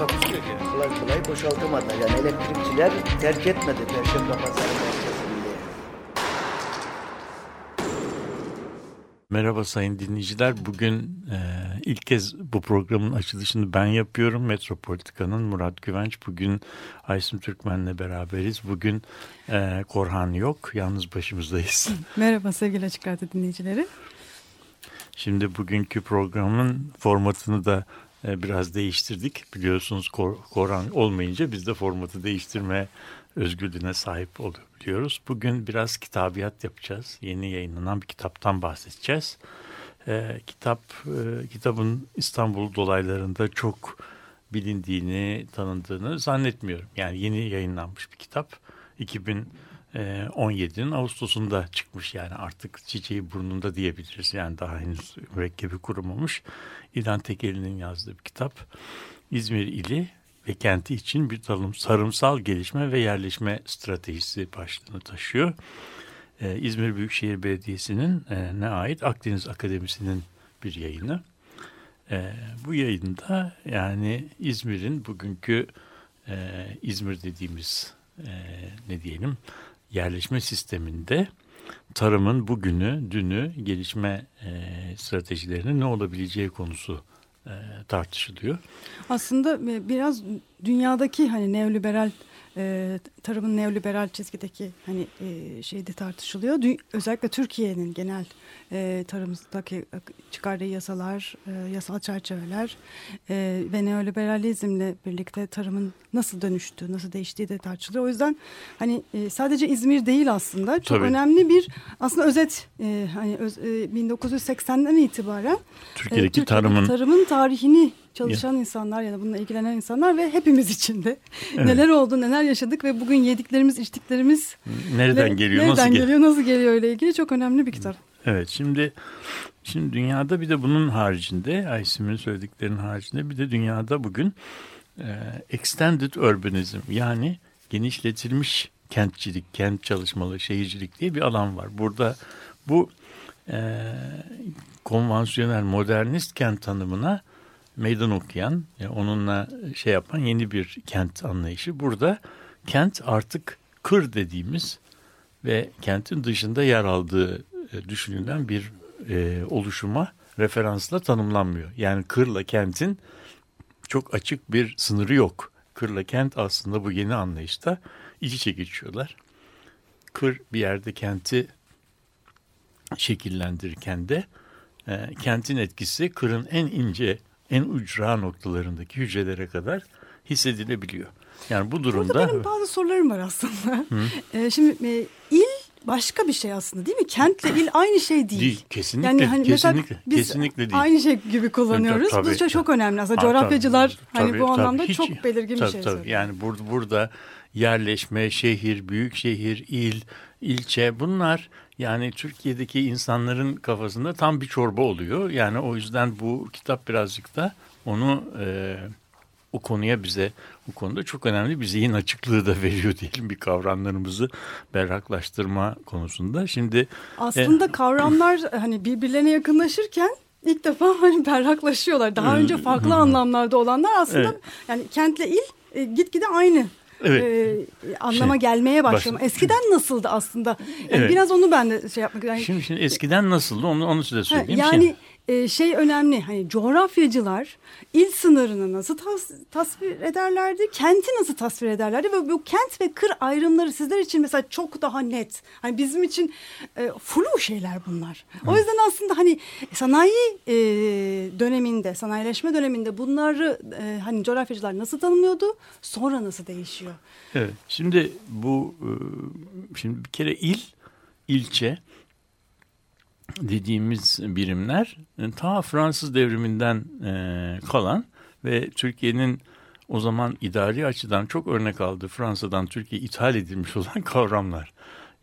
Takusuyor yani. kolay kolay boşaltamadı. Yani elektrikçiler terk etmedi Perşembe Pazarı merkezinde. Merhaba sayın dinleyiciler. Bugün e, ilk kez bu programın açılışını ben yapıyorum. Metropolitika'nın Murat Güvenç. Bugün Aysim Türkmen'le beraberiz. Bugün e, Korhan yok. Yalnız başımızdayız. Merhaba sevgili Açık Radyo dinleyicileri. Şimdi bugünkü programın formatını da biraz değiştirdik. Biliyorsunuz Kor Korhan olmayınca biz de formatı değiştirme özgürlüğüne sahip olabiliyoruz. Bugün biraz kitabiyat yapacağız. Yeni yayınlanan bir kitaptan bahsedeceğiz. E, kitap e, kitabın İstanbul dolaylarında çok bilindiğini, tanındığını zannetmiyorum. Yani yeni yayınlanmış bir kitap. 2017'nin Ağustos'unda çıkmış yani artık çiçeği burnunda diyebiliriz. Yani daha henüz mürekkebi kurumamış. İlhan Tekeli'nin yazdığı bir kitap. İzmir ili ve kenti için bir tarım, sarımsal gelişme ve yerleşme stratejisi başlığını taşıyor. Ee, İzmir Büyükşehir Belediyesi'nin e, ne ait Akdeniz Akademisi'nin bir yayını. Ee, bu yayında yani İzmir'in bugünkü e, İzmir dediğimiz e, ne diyelim yerleşme sisteminde tarımın bugünü, dünü, gelişme e, stratejilerinin ne olabileceği konusu e, tartışılıyor. Aslında e, biraz dünyadaki hani neoliberal e, tarımın neoliberal çizgideki hani e, şeyde tartışılıyor. Dü özellikle Türkiye'nin genel e, tarımdaki çıkardığı yasalar, e, yasal çerçeveler e, ve neoliberalizmle birlikte tarımın nasıl dönüştüğü, nasıl değiştiği de tartışılıyor. O yüzden hani e, sadece İzmir değil aslında çok Tabii. önemli bir aslında özet e, hani öz, e, 1980'den itibaren Türkiye'deki e, tarımın tarımın tarihini çalışan insanlar ya da bununla ilgilenen insanlar ve hepimiz içinde Evet. neler oldu, neler yaşadık ve bugün yediklerimiz, içtiklerimiz nereden geliyor, nereden nasıl geliyor? geliyor, nasıl geliyor ile ilgili çok önemli bir kitap. Evet şimdi şimdi dünyada bir de bunun haricinde Aysim'in söylediklerinin haricinde bir de dünyada bugün e, extended urbanism yani genişletilmiş kentçilik, kent çalışmalı, şehircilik diye bir alan var. Burada bu e, konvansiyonel modernist kent tanımına meydan okuyan, e, onunla şey yapan yeni bir kent anlayışı. Burada kent artık kır dediğimiz ve kentin dışında yer aldığı e, düşünülen bir e, oluşuma referansla tanımlanmıyor. Yani kırla kentin çok açık bir sınırı yok. Kırla kent aslında bu yeni anlayışta iç içe geçiyorlar. Kır bir yerde kenti şekillendirirken de e, kentin etkisi kırın en ince, en ucra noktalarındaki hücrelere kadar hissedilebiliyor. Yani bu durumda Burada benim bazı sorularım var aslında. Ee, şimdi e, il başka bir şey aslında değil mi? Kentle il aynı şey değil. değil kesinlikle Yani hani mesela kesinlikle biz kesinlikle değil. aynı şey gibi kullanıyoruz. Tabii, bu çok, çok önemli aslında. Ha, tabii, Coğrafyacılar hani tabii, bu tabii. anlamda Hiç- çok belirgin tabii, bir şey tabii. söylüyor. Yani burada, burada yerleşme, şehir, büyük şehir, il, ilçe bunlar yani Türkiye'deki insanların kafasında tam bir çorba oluyor. Yani o yüzden bu kitap birazcık da onu e, o konuya bize bu konuda çok önemli bir zihin açıklığı da veriyor diyelim bir kavramlarımızı berraklaştırma konusunda. Şimdi Aslında kavramlar hani birbirlerine yakınlaşırken ilk defa hani berraklaşıyorlar. Daha önce farklı anlamlarda olanlar aslında Evet. yani kentle il e, gitgide aynı Evet. e, anlama Şey, gelmeye başladı. başladı. Eskiden nasıldı aslında? Yani Evet. Biraz onu ben de şey yapmak yani, şimdi, şimdi eskiden nasıldı onu, onu size Ha, söyleyeyim. yani Şimdi- e, şey önemli hani coğrafyacılar il sınırını nasıl tas- tasvir ederlerdi, kenti nasıl tasvir ederlerdi ve bu kent ve kır ayrımları sizler için mesela çok daha net. Hani bizim için e, flu şeyler bunlar. O yüzden aslında hani sanayi e, döneminde, sanayileşme döneminde bunları e, hani coğrafyacılar nasıl tanımlıyordu, sonra nasıl değişiyor? Evet. Şimdi bu e, şimdi bir kere il, ilçe dediğimiz birimler e, ta Fransız devriminden e, kalan ve Türkiye'nin o zaman idari açıdan çok örnek aldı Fransa'dan Türkiye ithal edilmiş olan kavramlar.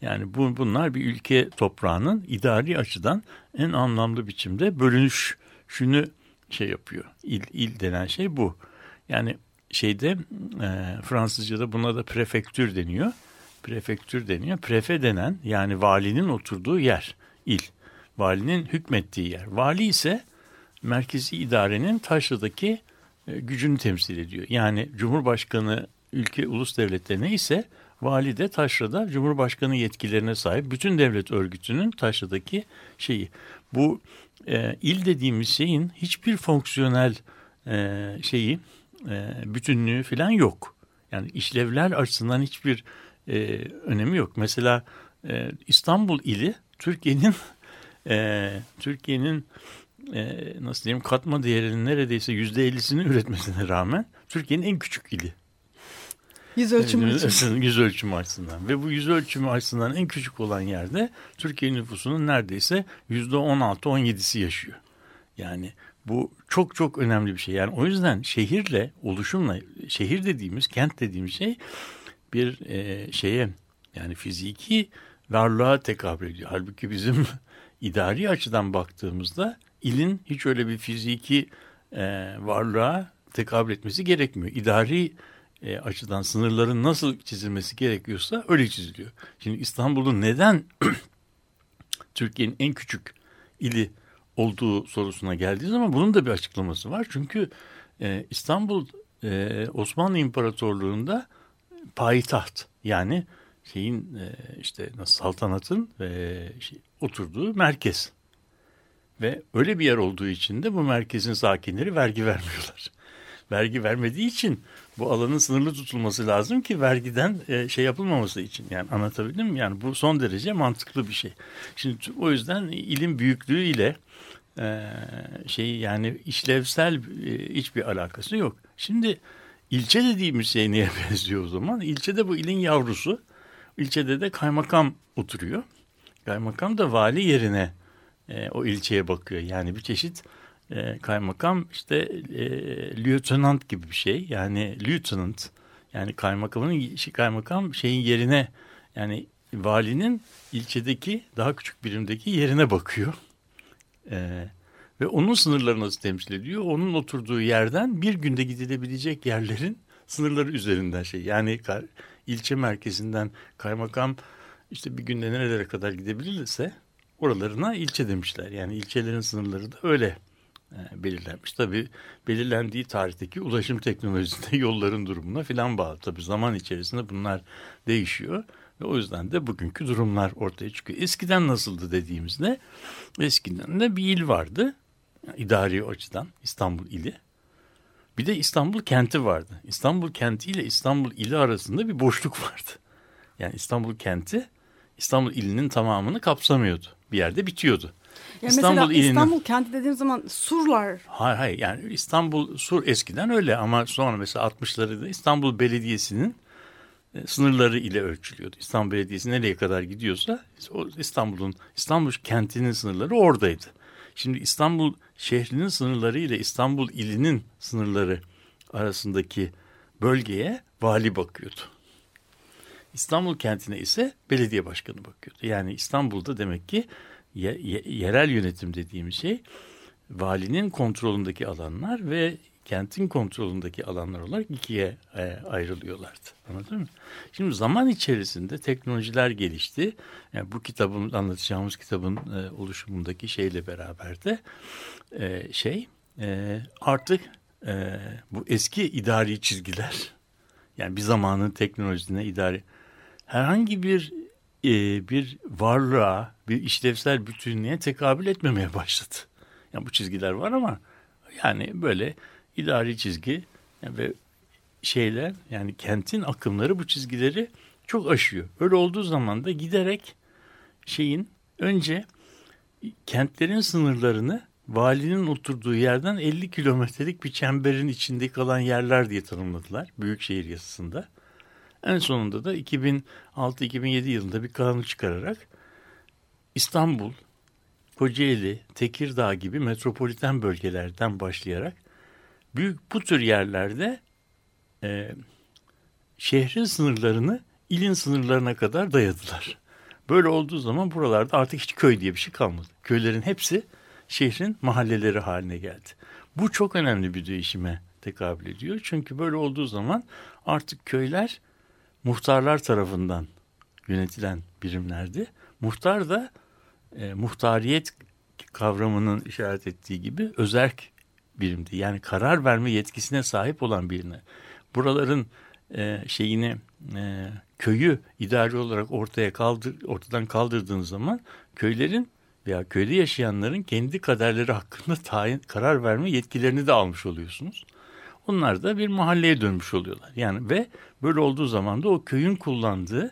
Yani bu, bunlar bir ülke toprağının idari açıdan en anlamlı biçimde bölünüş şunu şey yapıyor. İl, il denen şey bu. Yani şeyde e, Fransızca'da buna da prefektür deniyor. Prefektür deniyor. Prefe denen yani valinin oturduğu yer, il. Valinin hükmettiği yer. Vali ise merkezi idarenin taşradaki e, gücünü temsil ediyor. Yani Cumhurbaşkanı ülke ulus devletleri neyse vali de taşrada Cumhurbaşkanı yetkilerine sahip bütün devlet örgütünün taşradaki şeyi. Bu e, il dediğimiz şeyin hiçbir fonksiyonel e, şeyi e, bütünlüğü falan yok. Yani işlevler açısından hiçbir e, önemi yok. Mesela e, İstanbul ili Türkiye'nin e, Türkiye'nin e, nasıl diyeyim katma değerinin neredeyse yüzde ellisini üretmesine rağmen Türkiye'nin en küçük ili. Yüz ölçümü için. Yüz ölçümü açısından. Ve bu yüz ölçümü açısından en küçük olan yerde Türkiye nüfusunun neredeyse yüzde on altı on yedisi yaşıyor. Yani bu çok çok önemli bir şey. Yani o yüzden şehirle, oluşumla, şehir dediğimiz, kent dediğimiz şey bir e, şeye yani fiziki varlığa tekabül ediyor. Halbuki bizim idari açıdan baktığımızda ilin hiç öyle bir fiziki e, varlığa tekabül etmesi gerekmiyor. İdari e, açıdan sınırların nasıl çizilmesi gerekiyorsa öyle çiziliyor. Şimdi İstanbul'un neden Türkiye'nin en küçük ili olduğu sorusuna geldiği zaman bunun da bir açıklaması var. Çünkü e, İstanbul e, Osmanlı İmparatorluğu'nda payitaht yani şeyin e, işte nasıl saltanatın e, şey, oturduğu merkez. Ve öyle bir yer olduğu için de bu merkezin sakinleri vergi vermiyorlar. Vergi vermediği için bu alanın sınırlı tutulması lazım ki vergiden e, şey yapılmaması için. Yani anlatabildim mi? Yani bu son derece mantıklı bir şey. Şimdi o yüzden ilim büyüklüğüyle e, şey yani işlevsel e, hiçbir alakası yok. Şimdi ilçe dediğimiz şey neye benziyor o zaman? İlçede bu ilin yavrusu. İlçede de kaymakam oturuyor. Kaymakam da vali yerine e, o ilçeye bakıyor. Yani bir çeşit e, kaymakam işte e, lieutenant gibi bir şey. Yani lieutenant yani kaymakamın kaymakam şeyin yerine yani valinin ilçedeki daha küçük birimdeki yerine bakıyor. E, ve onun sınırları nasıl temsil ediyor? Onun oturduğu yerden bir günde gidilebilecek yerlerin sınırları üzerinden şey. Yani ilçe merkezinden kaymakam işte bir günde nerelere kadar gidebilirse oralarına ilçe demişler. Yani ilçelerin sınırları da öyle e, belirlenmiş. Tabii belirlendiği tarihteki ulaşım teknolojisinde yolların durumuna filan bağlı. Tabii zaman içerisinde bunlar değişiyor. Ve o yüzden de bugünkü durumlar ortaya çıkıyor. Eskiden nasıldı dediğimizde eskiden de bir il vardı. İdari açıdan İstanbul ili. Bir de İstanbul kenti vardı. İstanbul kenti ile İstanbul ili arasında bir boşluk vardı. Yani İstanbul kenti İstanbul ilinin tamamını kapsamıyordu. Bir yerde bitiyordu. Ya İstanbul mesela ilinin... İstanbul kenti dediğim zaman surlar. Hayır hayır yani İstanbul sur eskiden öyle ama sonra mesela 60'ları İstanbul Belediyesi'nin e, sınırları ile ölçülüyordu. İstanbul Belediyesi nereye kadar gidiyorsa İstanbul'un İstanbul kentinin sınırları oradaydı. Şimdi İstanbul şehrinin sınırları ile İstanbul ilinin sınırları arasındaki bölgeye vali bakıyordu. İstanbul kentine ise belediye başkanı bakıyordu. Yani İstanbul'da demek ki ye, ye, yerel yönetim dediğimiz şey valinin kontrolündeki alanlar ve kentin kontrolündeki alanlar olarak ikiye e, ayrılıyorlardı. Anladın mı? Şimdi zaman içerisinde teknolojiler gelişti. Yani bu kitabın anlatacağımız kitabın e, oluşumundaki şeyle beraber de e, şey e, artık e, bu eski idari çizgiler yani bir zamanın teknolojisine idari herhangi bir e, bir varlığa, bir işlevsel bütünlüğe tekabül etmemeye başladı. Yani bu çizgiler var ama yani böyle idari çizgi ve şeyler yani kentin akımları bu çizgileri çok aşıyor. Öyle olduğu zaman da giderek şeyin önce kentlerin sınırlarını valinin oturduğu yerden 50 kilometrelik bir çemberin içinde kalan yerler diye tanımladılar Büyükşehir yasasında. En sonunda da 2006-2007 yılında bir kanun çıkararak İstanbul, Kocaeli, Tekirdağ gibi metropoliten bölgelerden başlayarak büyük bu tür yerlerde e, şehrin sınırlarını ilin sınırlarına kadar dayadılar. Böyle olduğu zaman buralarda artık hiç köy diye bir şey kalmadı. Köylerin hepsi şehrin mahalleleri haline geldi. Bu çok önemli bir değişime tekabül ediyor. Çünkü böyle olduğu zaman artık köyler muhtarlar tarafından yönetilen birimlerdi. Muhtar da e, muhtariyet kavramının işaret ettiği gibi özerk birimdi. Yani karar verme yetkisine sahip olan birine. Buraların e, şeyini e, köyü idari olarak ortaya kaldır ortadan kaldırdığınız zaman köylerin veya köyde yaşayanların kendi kaderleri hakkında tayin, karar verme yetkilerini de almış oluyorsunuz. Onlar da bir mahalleye dönmüş oluyorlar. Yani ve böyle olduğu zaman da o köyün kullandığı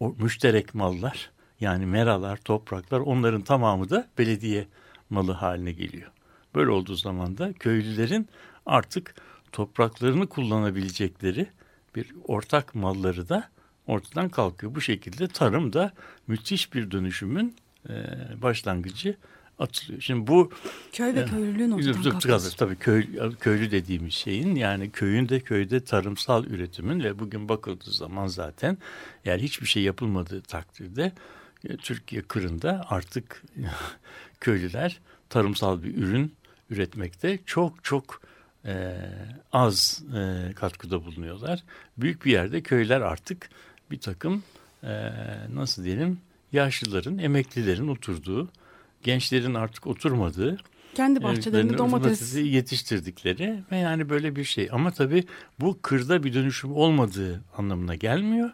o müşterek mallar yani meralar, topraklar onların tamamı da belediye malı haline geliyor. Böyle olduğu zaman da köylülerin artık topraklarını kullanabilecekleri bir ortak malları da ortadan kalkıyor. Bu şekilde tarım da müthiş bir dönüşümün başlangıcı atılıyor. Şimdi bu Köy ve e, köylülüğün ortadan kalkması. Tabii köy, köylü dediğimiz şeyin yani köyünde köyde tarımsal üretimin ve bugün bakıldığı zaman zaten eğer hiçbir şey yapılmadığı takdirde e, Türkiye kırında artık köylüler tarımsal bir ürün üretmekte çok çok e, az e, katkıda bulunuyorlar. Büyük bir yerde köyler artık bir takım e, nasıl diyelim yaşlıların, emeklilerin oturduğu, gençlerin artık oturmadığı Kendi bahçelerinde domates yetiştirdikleri ve yani böyle bir şey. Ama tabii bu kırda bir dönüşüm olmadığı anlamına gelmiyor.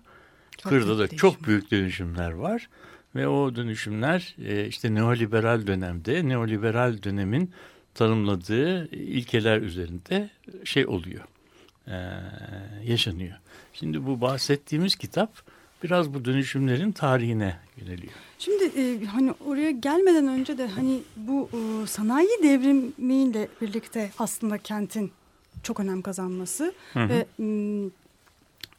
Çok Kırda da çok büyük dönüşümler var ve o dönüşümler e, işte neoliberal dönemde, neoliberal dönemin tanımladığı ilkeler üzerinde şey oluyor, e, yaşanıyor. Şimdi bu bahsettiğimiz kitap biraz bu dönüşümlerin tarihine yöneliyor. Şimdi e, hani oraya gelmeden önce de hani bu e, sanayi devrimiyle birlikte aslında kentin çok önem kazanması Hı hı. ve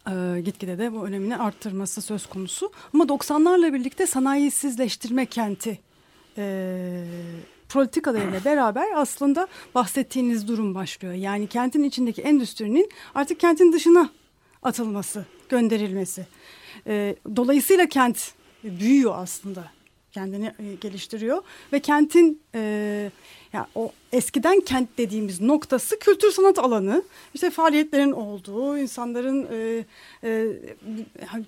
e, gitgide de bu önemini arttırması söz konusu. Ama 90'larla birlikte sanayisizleştirme kenti e, politikalarıyla beraber aslında bahsettiğiniz durum başlıyor. Yani kentin içindeki endüstrinin artık kentin dışına atılması, gönderilmesi. E, dolayısıyla kent büyüyor aslında kendini e, geliştiriyor ve kentin e, ya o eskiden kent dediğimiz noktası kültür sanat alanı işte faaliyetlerin olduğu insanların e, e,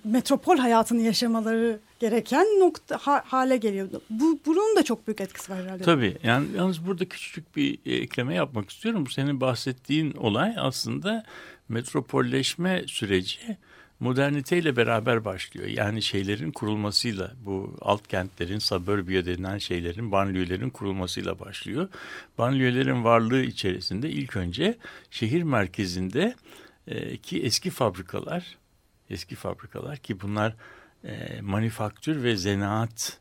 metropol hayatını yaşamaları gereken nokta ha, hale geliyor. Bu bunun da çok büyük etkisi var herhalde. Tabii yani yalnız burada küçücük bir e, ekleme yapmak istiyorum. Senin bahsettiğin olay aslında metropolleşme süreci moderniteyle beraber başlıyor. Yani şeylerin kurulmasıyla bu alt kentlerin, suburbia denilen şeylerin, banliyölerin kurulmasıyla başlıyor. Banliyölerin varlığı içerisinde ilk önce şehir merkezinde e, ki eski fabrikalar, eski fabrikalar ki bunlar e, manifaktür ve zanaat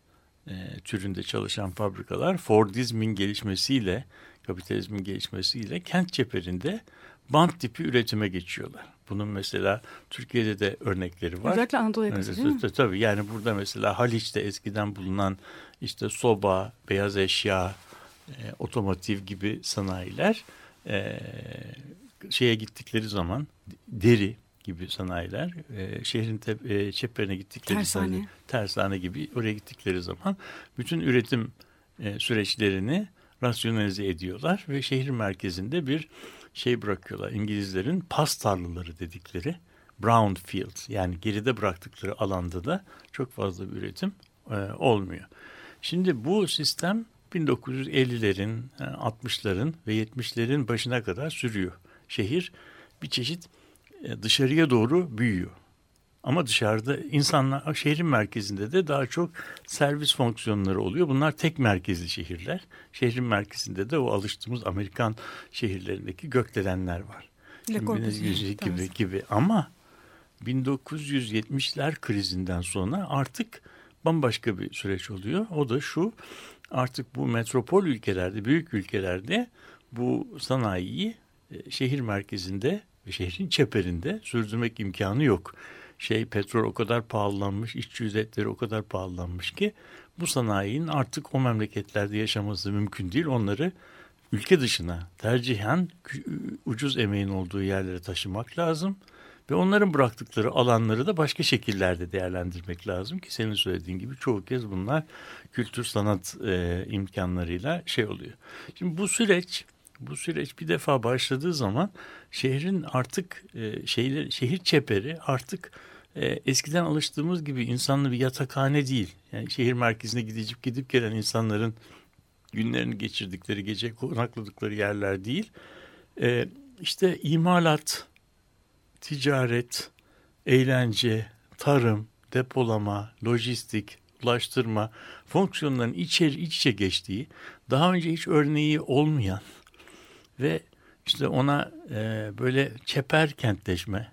e, türünde çalışan fabrikalar Fordizmin gelişmesiyle, kapitalizmin gelişmesiyle kent çeperinde bant tipi üretime geçiyorlar. Bunun mesela Türkiye'de de örnekleri var. Özellikle Anadolu yakası değil mi? Tabii yani burada mesela Haliç'te eskiden bulunan işte soba, beyaz eşya, e, otomotiv gibi sanayiler e, şeye gittikleri zaman deri gibi sanayiler e, şehrin te, e, çeperine gittikleri Tersane. zaman tersane gibi oraya gittikleri zaman bütün üretim e, süreçlerini rasyonalize ediyorlar ve şehir merkezinde bir şey bırakıyorlar. İngilizlerin pas tarlaları dedikleri brownfield yani geride bıraktıkları alanda da çok fazla bir üretim e, olmuyor. Şimdi bu sistem 1950'lerin, 60'ların ve 70'lerin başına kadar sürüyor. Şehir bir çeşit e, dışarıya doğru büyüyor. Ama dışarıda insanlar şehrin merkezinde de daha çok servis fonksiyonları oluyor. Bunlar tek merkezli şehirler. Şehrin merkezinde de o alıştığımız Amerikan şehirlerindeki gökdelenler var. Gibi tarzı. gibi ama 1970'ler krizinden sonra artık bambaşka bir süreç oluyor. O da şu artık bu metropol ülkelerde, büyük ülkelerde bu sanayiyi e, şehir merkezinde ve şehrin çeperinde sürdürmek imkanı yok. Şey petrol o kadar pahalanmış, işçi ücretleri o kadar pahalanmış ki bu sanayinin artık o memleketlerde yaşaması mümkün değil. Onları ülke dışına tercihen ucuz emeğin olduğu yerlere taşımak lazım. Ve onların bıraktıkları alanları da başka şekillerde değerlendirmek lazım ki senin söylediğin gibi çoğu kez bunlar kültür sanat e, imkanlarıyla şey oluyor. Şimdi bu süreç bu süreç bir defa başladığı zaman şehrin artık e, şehir, şehir çeperi artık e, eskiden alıştığımız gibi insanlı bir yatakhane değil. Yani şehir merkezine gidip gidip gelen insanların günlerini geçirdikleri, gece konakladıkları yerler değil. E, işte imalat, ticaret, eğlence, tarım, depolama, lojistik, ulaştırma fonksiyonların içeri iç içe geçtiği, daha önce hiç örneği olmayan ve işte ona e, böyle çeper kentleşme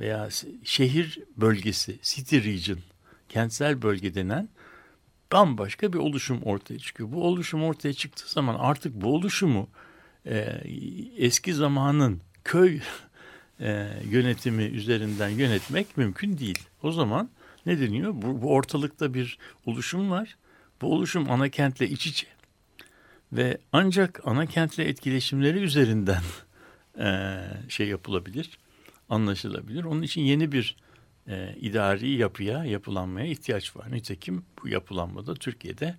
veya şehir bölgesi, city region, kentsel bölge denen bambaşka bir oluşum ortaya çıkıyor. Bu oluşum ortaya çıktığı zaman artık bu oluşumu e, eski zamanın köy e, yönetimi üzerinden yönetmek mümkün değil. O zaman ne deniyor? Bu, bu ortalıkta bir oluşum var. Bu oluşum ana kentle iç içe ve ancak ana kentle etkileşimleri üzerinden e, şey yapılabilir, anlaşılabilir. Onun için yeni bir e, idari yapıya, yapılanmaya ihtiyaç var. Nitekim bu yapılanmada Türkiye'de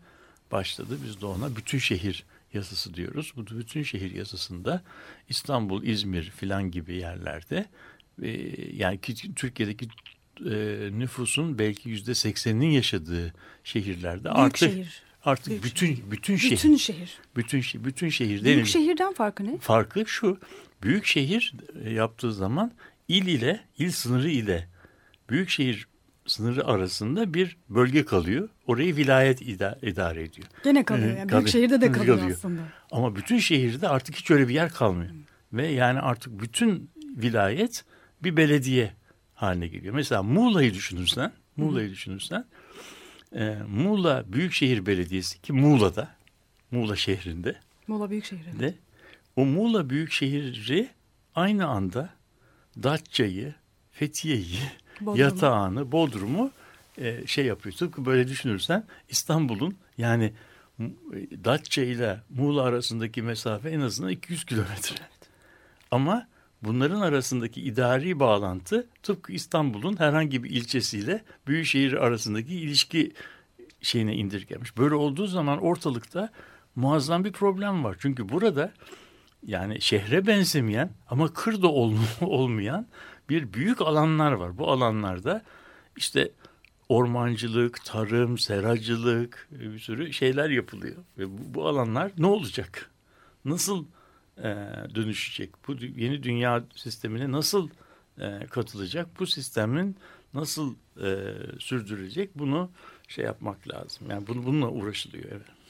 başladı. Biz de ona bütün şehir yasası diyoruz. Bu bütün şehir yasasında İstanbul, İzmir filan gibi yerlerde e, yani Türkiye'deki e, nüfusun belki yüzde sekseninin yaşadığı şehirlerde Büyük artık şehir. artık Büyük bütün şehir. bütün şehir Bütün şehir. bütün şehir bütün şehir Büyük şehirden farkı ne? Farkı şu. Büyük şehir e, yaptığı zaman il ile il sınırı ile büyük şehir sınırı arasında bir bölge kalıyor. Orayı vilayet idare ediyor. Gene kalıyor. Yani. Büyük şehirde de kalıyor, Kalıyor. aslında. Ama bütün şehirde artık hiç öyle bir yer kalmıyor. Ve yani artık bütün vilayet bir belediye haline geliyor. Mesela Muğla'yı düşünürsen, Muğla'yı düşünürsen, e, Muğla Büyükşehir Belediyesi ki Muğla'da, Muğla şehrinde. Muğla Büyükşehir'de. De, o Muğla Büyükşehir'i aynı anda Datça'yı, Fethiye'yi, Bodrum'u. Yatağan'ı, Bodrum'u e, şey yapıyor. Tıpkı böyle düşünürsen İstanbul'un yani Datça ile Muğla arasındaki mesafe en azından 200 kilometre. Ama bunların arasındaki idari bağlantı tıpkı İstanbul'un herhangi bir ilçesiyle büyükşehir arasındaki ilişki şeyine indirgemiş. Böyle olduğu zaman ortalıkta muazzam bir problem var. Çünkü burada yani şehre benzemeyen ama kırda olmayan bir büyük alanlar var. Bu alanlarda işte ormancılık, tarım, seracılık bir sürü şeyler yapılıyor. Ve bu, bu alanlar ne olacak? Nasıl e, dönüşecek? Bu yeni dünya sistemine nasıl e, katılacak? Bu sistemin nasıl e, sürdürülecek? Bunu şey yapmak lazım. Yani bunu, bununla uğraşılıyor. Evet.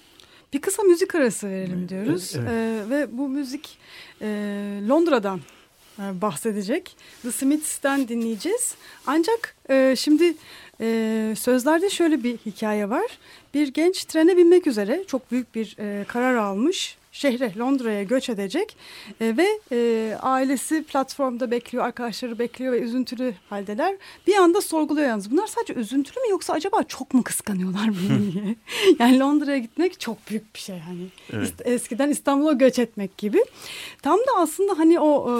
Bir kısa müzik arası verelim diyoruz. Evet. Ee, ve bu müzik e, Londra'dan e, bahsedecek. The Smiths'ten dinleyeceğiz. Ancak e, şimdi e, sözlerde şöyle bir hikaye var. Bir genç trene binmek üzere çok büyük bir e, karar almış şehre Londra'ya göç edecek e, ve e, ailesi platformda bekliyor, arkadaşları bekliyor ve üzüntülü haldeler. Bir anda sorguluyor yalnız bunlar sadece üzüntülü mü yoksa acaba çok mu kıskanıyorlar beni diye. yani Londra'ya gitmek çok büyük bir şey hani Evet. eskiden İstanbul'a göç etmek gibi. Tam da aslında hani o e,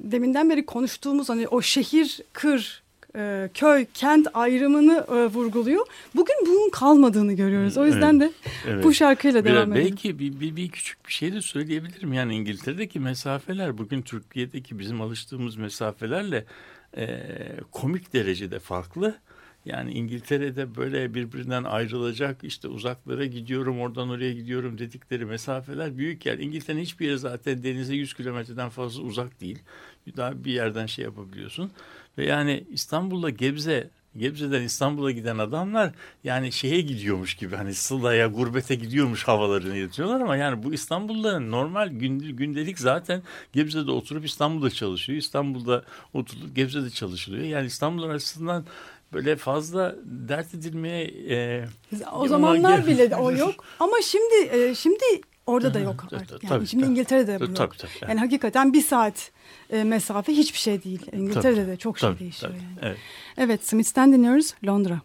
deminden beri konuştuğumuz hani o şehir kır e, köy, kent ayrımını e, vurguluyor. Bugün bunun kalmadığını görüyoruz. O yüzden de Evet. bu şarkıyla Biraz- devam edelim. belki bir, bir, bir küçük bir şey de söyleyebilirim. Yani İngiltere'deki mesafeler bugün Türkiye'deki bizim alıştığımız mesafelerle e, komik derecede farklı. Yani İngiltere'de böyle birbirinden ayrılacak işte uzaklara gidiyorum oradan oraya gidiyorum dedikleri mesafeler büyük yer. İngiltere'nin hiçbir yeri zaten denize 100 kilometreden fazla uzak değil. Daha bir yerden şey yapabiliyorsun. Ve yani İstanbul'da Gebze Gebze'den İstanbul'a giden adamlar yani şeye gidiyormuş gibi hani Sıla'ya gurbete gidiyormuş havalarını yatıyorlar ama yani bu İstanbulluların normal gün- gündelik zaten Gebze'de oturup İstanbul'da çalışıyor. İstanbul'da oturup Gebze'de çalışılıyor. Yani İstanbul arasından böyle fazla dert edilmeye e, O zamanlar Ama- bile o yok. Ama şimdi e, şimdi orada da yok artık. Yani tabii, şimdi tabii. İngiltere'de bu yok. tabii, tabii. Yani hakikaten bir saat e, mesafe hiçbir şey değil. İngiltere'de Tabii, de çok şey tabii, değişiyor tabii. yani. Evet. Evet Smith'ten dinliyoruz Londra.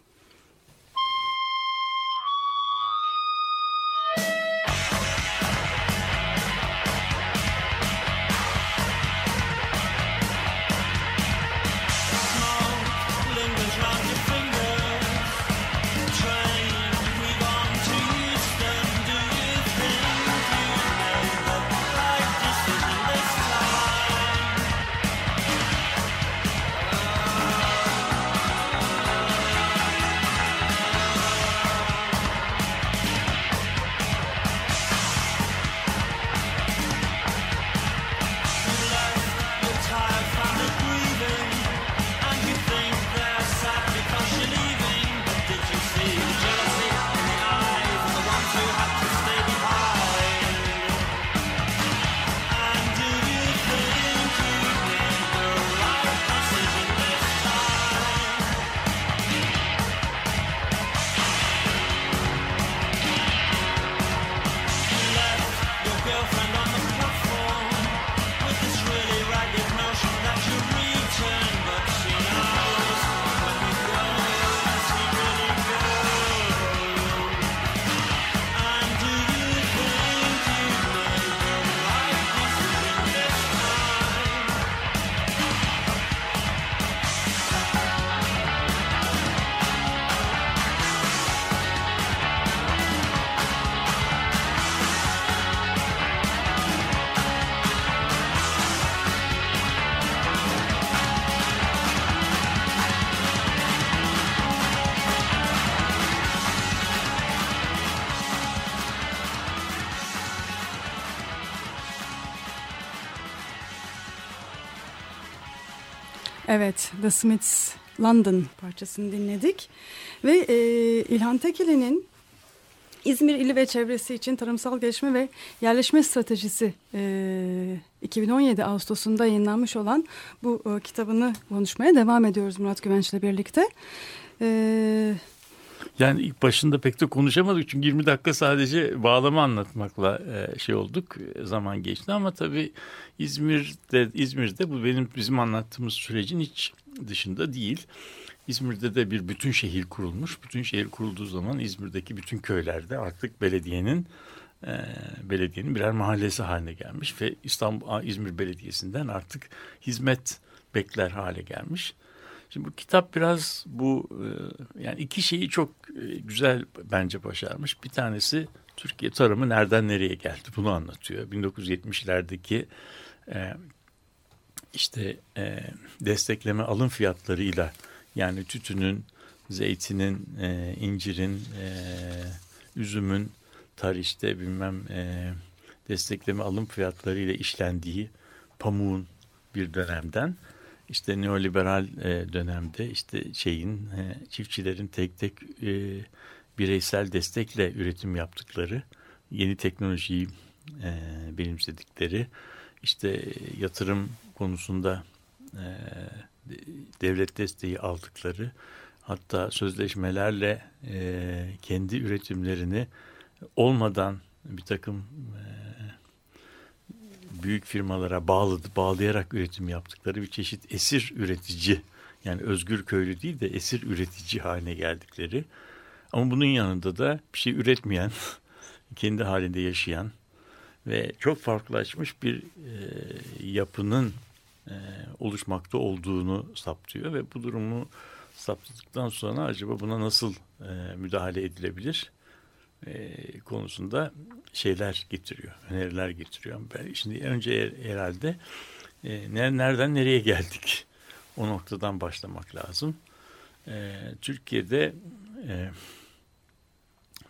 Evet, The Smiths London parçasını dinledik. Ve e, İlhan Tekeli'nin İzmir ili ve çevresi için tarımsal gelişme ve yerleşme stratejisi e, 2017 Ağustos'unda yayınlanmış olan bu e, kitabını konuşmaya devam ediyoruz Murat Güvenç'le birlikte. E, yani ilk başında pek de konuşamadık çünkü 20 dakika sadece bağlama anlatmakla e, şey olduk zaman geçti ama tabii İzmir'de İzmir'de bu benim bizim anlattığımız sürecin hiç dışında değil. İzmir'de de bir bütün şehir kurulmuş. Bütün şehir kurulduğu zaman İzmir'deki bütün köylerde artık belediyenin e, belediyenin birer mahallesi haline gelmiş ve İstanbul İzmir Belediyesi'nden artık hizmet bekler hale gelmiş. Şimdi bu kitap biraz bu e, yani iki şeyi çok e, güzel bence başarmış. Bir tanesi Türkiye tarımı nereden nereye geldi bunu anlatıyor. 1970'lerdeki e, işte destekleme alım fiyatlarıyla yani tütünün, zeytinin, incirin, üzümün tarihte bilmem destekleme alım fiyatlarıyla işlendiği pamuğun bir dönemden işte neoliberal e, dönemde işte şeyin e, çiftçilerin tek tek e, bireysel destekle üretim yaptıkları, yeni teknolojiyi e, benimsedikleri, işte yatırım konusunda e, devlet desteği aldıkları, hatta sözleşmelerle e, kendi üretimlerini olmadan bir takım e, büyük firmalara bağladı, bağlayarak üretim yaptıkları bir çeşit esir üretici yani özgür köylü değil de esir üretici haline geldikleri. Ama bunun yanında da bir şey üretmeyen, kendi halinde yaşayan ve çok farklılaşmış bir e, yapının e, oluşmakta olduğunu saptıyor ve bu durumu saptadıktan sonra acaba buna nasıl e, müdahale edilebilir? E, konusunda şeyler getiriyor, öneriler getiriyor. Ben şimdi önce herhalde e, nereden nereye geldik? O noktadan başlamak lazım. E, Türkiye'de e,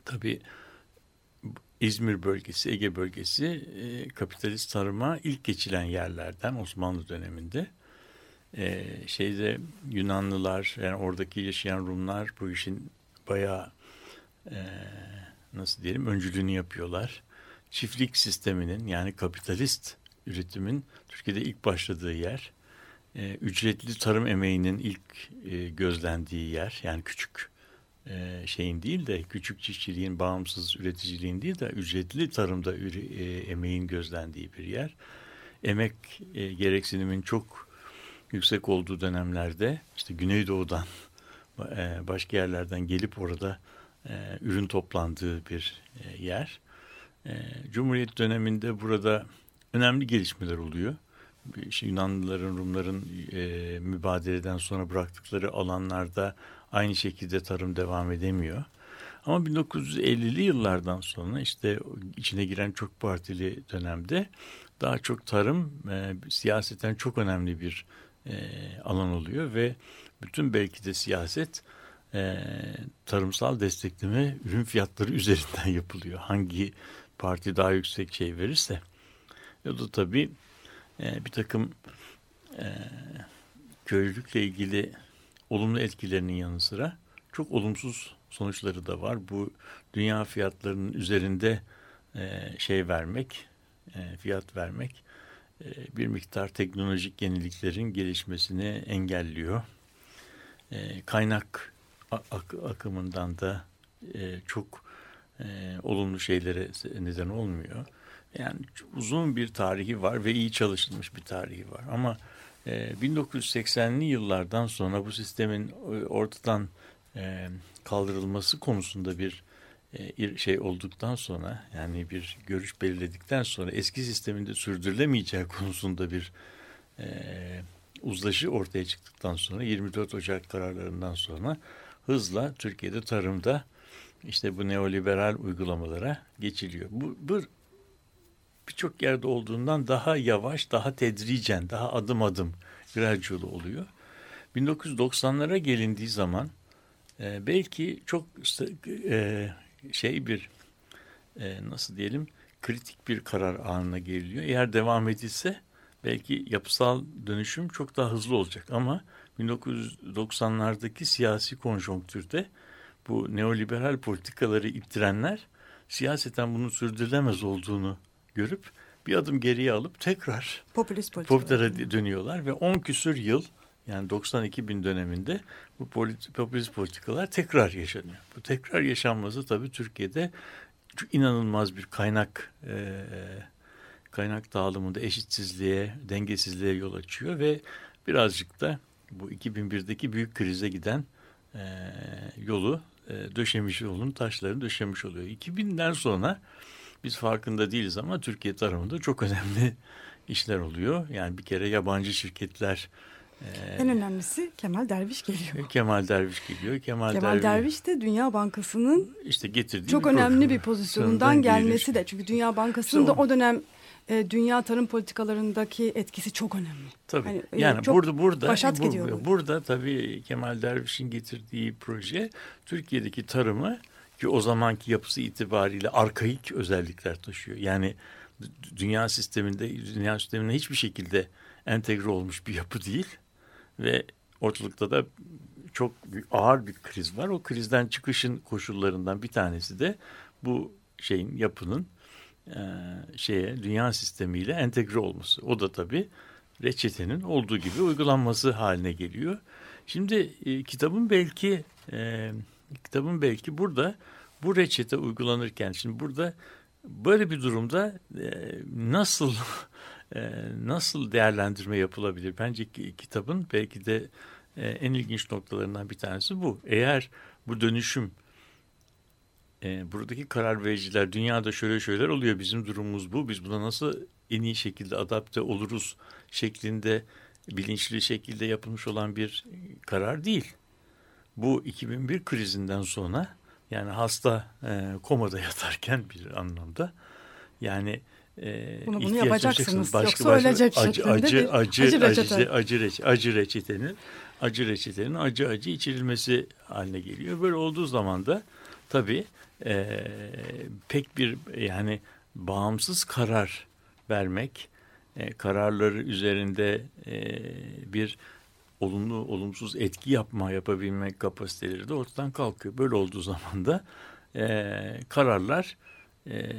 tabii İzmir bölgesi, Ege bölgesi kapitalist tarıma ilk geçilen yerlerden Osmanlı döneminde. Şeyde Yunanlılar, yani oradaki yaşayan Rumlar bu işin bayağı nasıl diyelim öncülüğünü yapıyorlar. Çiftlik sisteminin yani kapitalist üretimin Türkiye'de ilk başladığı yer, e, ücretli tarım emeğinin ilk e, gözlendiği yer yani küçük e, şeyin değil de küçük çiftçiliğin bağımsız üreticiliğin değil de ücretli tarımda e, emeğin gözlendiği bir yer. Emek e, gereksinimin çok yüksek olduğu dönemlerde işte Güneydoğu'dan e, başka yerlerden gelip orada e, ürün toplandığı bir e, yer. E, Cumhuriyet döneminde burada önemli gelişmeler oluyor. İşte Yunanlıların, Rumların e, mübadeleden sonra bıraktıkları alanlarda aynı şekilde tarım devam edemiyor. Ama 1950'li yıllardan sonra işte içine giren çok partili dönemde daha çok tarım e, siyaseten çok önemli bir e, alan oluyor ve bütün belki de siyaset e, tarımsal destekleme ürün fiyatları üzerinden yapılıyor. Hangi parti daha yüksek şey verirse. Ya da tabii e, bir takım e, köylülükle ilgili olumlu etkilerinin yanı sıra çok olumsuz sonuçları da var. Bu dünya fiyatlarının üzerinde e, şey vermek, e, fiyat vermek e, bir miktar teknolojik yeniliklerin gelişmesini engelliyor. E, kaynak ak akımından da e, çok e, olumlu şeylere neden olmuyor. Yani uzun bir tarihi var ve iyi çalışılmış bir tarihi var. Ama e, 1980'li yıllardan sonra bu sistemin e, ortadan e, kaldırılması konusunda bir e, şey olduktan sonra yani bir görüş belirledikten sonra eski sisteminde sürdürülemeyeceği konusunda bir e, uzlaşı ortaya çıktıktan sonra 24 Ocak kararlarından sonra hızla Türkiye'de tarımda işte bu neoliberal uygulamalara geçiliyor. Bu, bu birçok yerde olduğundan daha yavaş, daha tedricen, daha adım adım gradual oluyor. 1990'lara gelindiği zaman e, belki çok e, şey bir e, nasıl diyelim kritik bir karar anına geliyor. Eğer devam edilse belki yapısal dönüşüm çok daha hızlı olacak ama 1990'lardaki siyasi konjonktürde bu neoliberal politikaları ittirenler siyaseten bunun sürdürülemez olduğunu görüp bir adım geriye alıp tekrar Popülist popülere dönüyorlar ve 10 küsür yıl yani 92 bin döneminde bu polit- popülist politikalar tekrar yaşanıyor. Bu tekrar yaşanması tabii Türkiye'de inanılmaz bir kaynak e, kaynak dağılımında eşitsizliğe, dengesizliğe yol açıyor ve birazcık da bu 2001'deki büyük krize giden e, yolu e, döşemiş, yolun taşlarını döşemiş oluyor. 2000'den sonra biz farkında değiliz ama Türkiye tarafında çok önemli işler oluyor. Yani bir kere yabancı şirketler e, En önemlisi Kemal Derviş geliyor. Kemal Derviş geliyor. Kemal, Kemal Derviş, Derviş de Dünya Bankası'nın işte getirdiği çok bir önemli bir pozisyonundan gelmesi geliyor. de. Çünkü Dünya Bankası'nın İşte da o dönem e, dünya tarım politikalarındaki etkisi çok önemli. Tabii. Hani, e, yani çok burada burada başat bu- gidiyor bu. burada tabii Kemal Derviş'in getirdiği proje Türkiye'deki tarımı ki o zamanki yapısı itibariyle arkaik özellikler taşıyor. Yani dünya sisteminde dünya sistemine hiçbir şekilde entegre olmuş bir yapı değil ve ortalıkta da çok ağır bir kriz var. O krizden çıkışın koşullarından bir tanesi de bu şeyin yapının e, şeye dünya sistemiyle entegre olması. O da tabii reçetenin olduğu gibi uygulanması haline geliyor. Şimdi e, kitabın belki e, kitabın belki burada bu reçete uygulanırken şimdi burada böyle bir durumda e, nasıl e, nasıl değerlendirme yapılabilir? Bence ki, kitabın belki de e, en ilginç noktalarından bir tanesi bu. Eğer bu dönüşüm e, buradaki karar vericiler dünyada şöyle şeyler oluyor bizim durumumuz bu biz buna nasıl en iyi şekilde adapte oluruz şeklinde bilinçli şekilde yapılmış olan bir karar değil. Bu 2001 krizinden sonra yani hasta e, komada yatarken bir anlamda yani e, Bunu- bunu yapacaksınız, duyacaksınız. yoksa ölecek acı, şeklinde acı, bir acı, acı acı, reçete. acı, acı, reçe- acı reçetenin acı reçetenin acı acı içirilmesi haline geliyor. Böyle olduğu zaman da tabii e, pek bir yani bağımsız karar vermek, e, kararları üzerinde e, bir olumlu olumsuz etki yapma yapabilmek kapasiteleri de ortadan kalkıyor. Böyle olduğu zaman da e, kararlar e,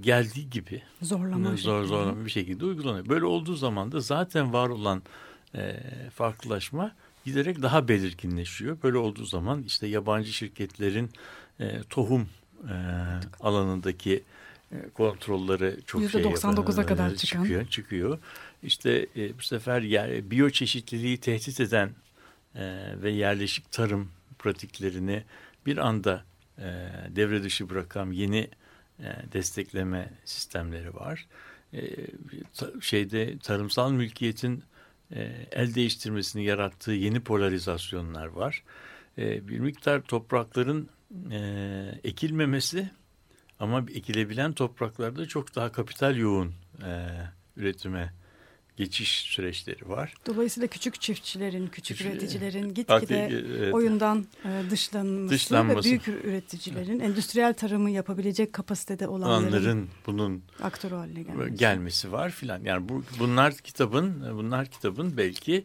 geldiği gibi zorlama zor zorlama bir şekilde uygulanıyor. Böyle olduğu zaman da zaten var olan e, farklılaşma giderek daha belirginleşiyor. Böyle olduğu zaman işte yabancı şirketlerin e, tohum e, alanındaki kontrolleri çok şey %99'a yapan- kadar çıkan. çıkıyor. çıkıyor. İşte e, bu sefer yer, biyoçeşitliliği tehdit eden e, ve yerleşik tarım pratiklerini bir anda e, devre dışı bırakan yeni e, destekleme sistemleri var. E, ta- şeyde tarımsal mülkiyetin e, el değiştirmesini yarattığı yeni polarizasyonlar var. E, bir miktar toprakların e, ekilmemesi ama ekilebilen topraklarda çok daha kapital yoğun e, üretime geçiş süreçleri var. Dolayısıyla küçük çiftçilerin, küçük Küçük- üreticilerin Artık, gitgide evet. oyundan e, dışlanması, Dışlanması. ve büyük üreticilerin, endüstriyel tarımı yapabilecek kapasitede olanların Olanların bunun aktörü haline gelmesi. gelmesi var filan. Yani bu bunlar kitabın bunlar kitabın belki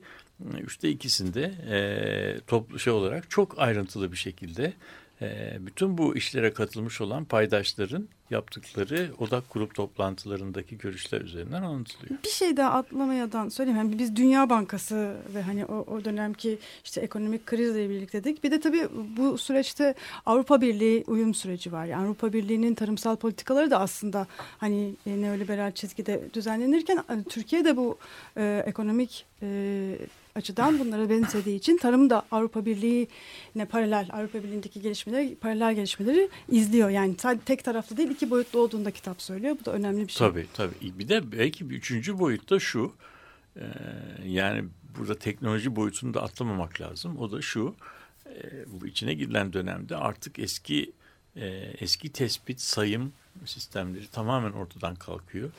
üçte ikisinde e, toplu şey olarak çok ayrıntılı bir şekilde e, bütün bu işlere katılmış olan paydaşların yaptıkları odak grup toplantılarındaki görüşler üzerinden anlatılıyor. Bir şey daha atlamayadan söyleyeyim. Yani biz Dünya Bankası ve hani o, o dönemki işte ekonomik krizle birlikteydik. Bir de tabii bu süreçte Avrupa Birliği uyum süreci var. Yani Avrupa Birliği'nin tarımsal politikaları da aslında hani neoliberal çizgide düzenlenirken e, Türkiye de bu e, ekonomik e, açıdan bunlara benzediği için tarım da Avrupa Birliği'ne paralel, Avrupa Birliği'ndeki gelişmeleri, paralel gelişmeleri izliyor. Yani sadece tek taraflı değil, iki boyutlu olduğunu da kitap söylüyor. Bu da önemli bir şey. Tabii tabii. Bir de belki bir üçüncü boyutta şu. e, yani burada teknoloji boyutunu da atlamamak lazım. O da şu. e, bu içine girilen dönemde artık eski e, eski tespit sayım sistemleri tamamen ortadan kalkıyor.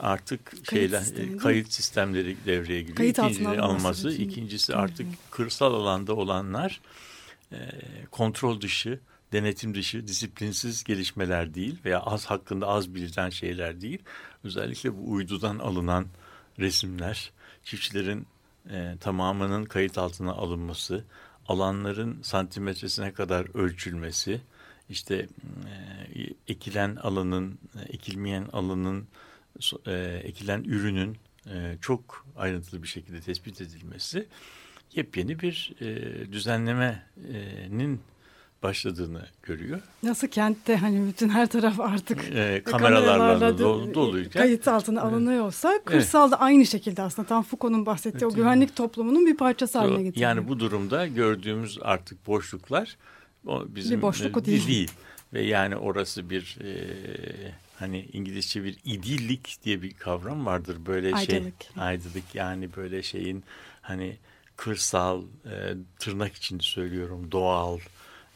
Artık şeyler sistemi değil e, mi? kayıt sistemleri devreye giriyor. Kayıt İkincisi alması, için. ikincisi artık kırsal alanda olanlar e, kontrol dışı, denetim dışı, disiplinsiz gelişmeler değil veya az hakkında az bilinen şeyler değil. Özellikle bu uydudan alınan resimler, çiftçilerin e, tamamının kayıt altına alınması, alanların santimetresine kadar ölçülmesi, işte e, ekilen alanın, e, ekilmeyen alanın, e, ekilen ürünün e, çok ayrıntılı bir şekilde tespit edilmesi yepyeni bir e, düzenlemenin başladığını görüyor. Nasıl kentte hani bütün her taraf artık e, kameralarla dolu, doluyken kayıt altına alınıyorsa kırsalda evet. aynı şekilde aslında tam Foucault'un bahsettiği evet. o güvenlik toplumunun bir parçası haline getiriyor. Yani bu durumda gördüğümüz artık boşluklar o bizim bir boşluk o değil. değil. Ve yani orası bir e, hani İngilizce bir idillik diye bir kavram vardır böyle aydınlık. şey aydınlık yani böyle şeyin hani kırsal e, tırnak içinde söylüyorum doğal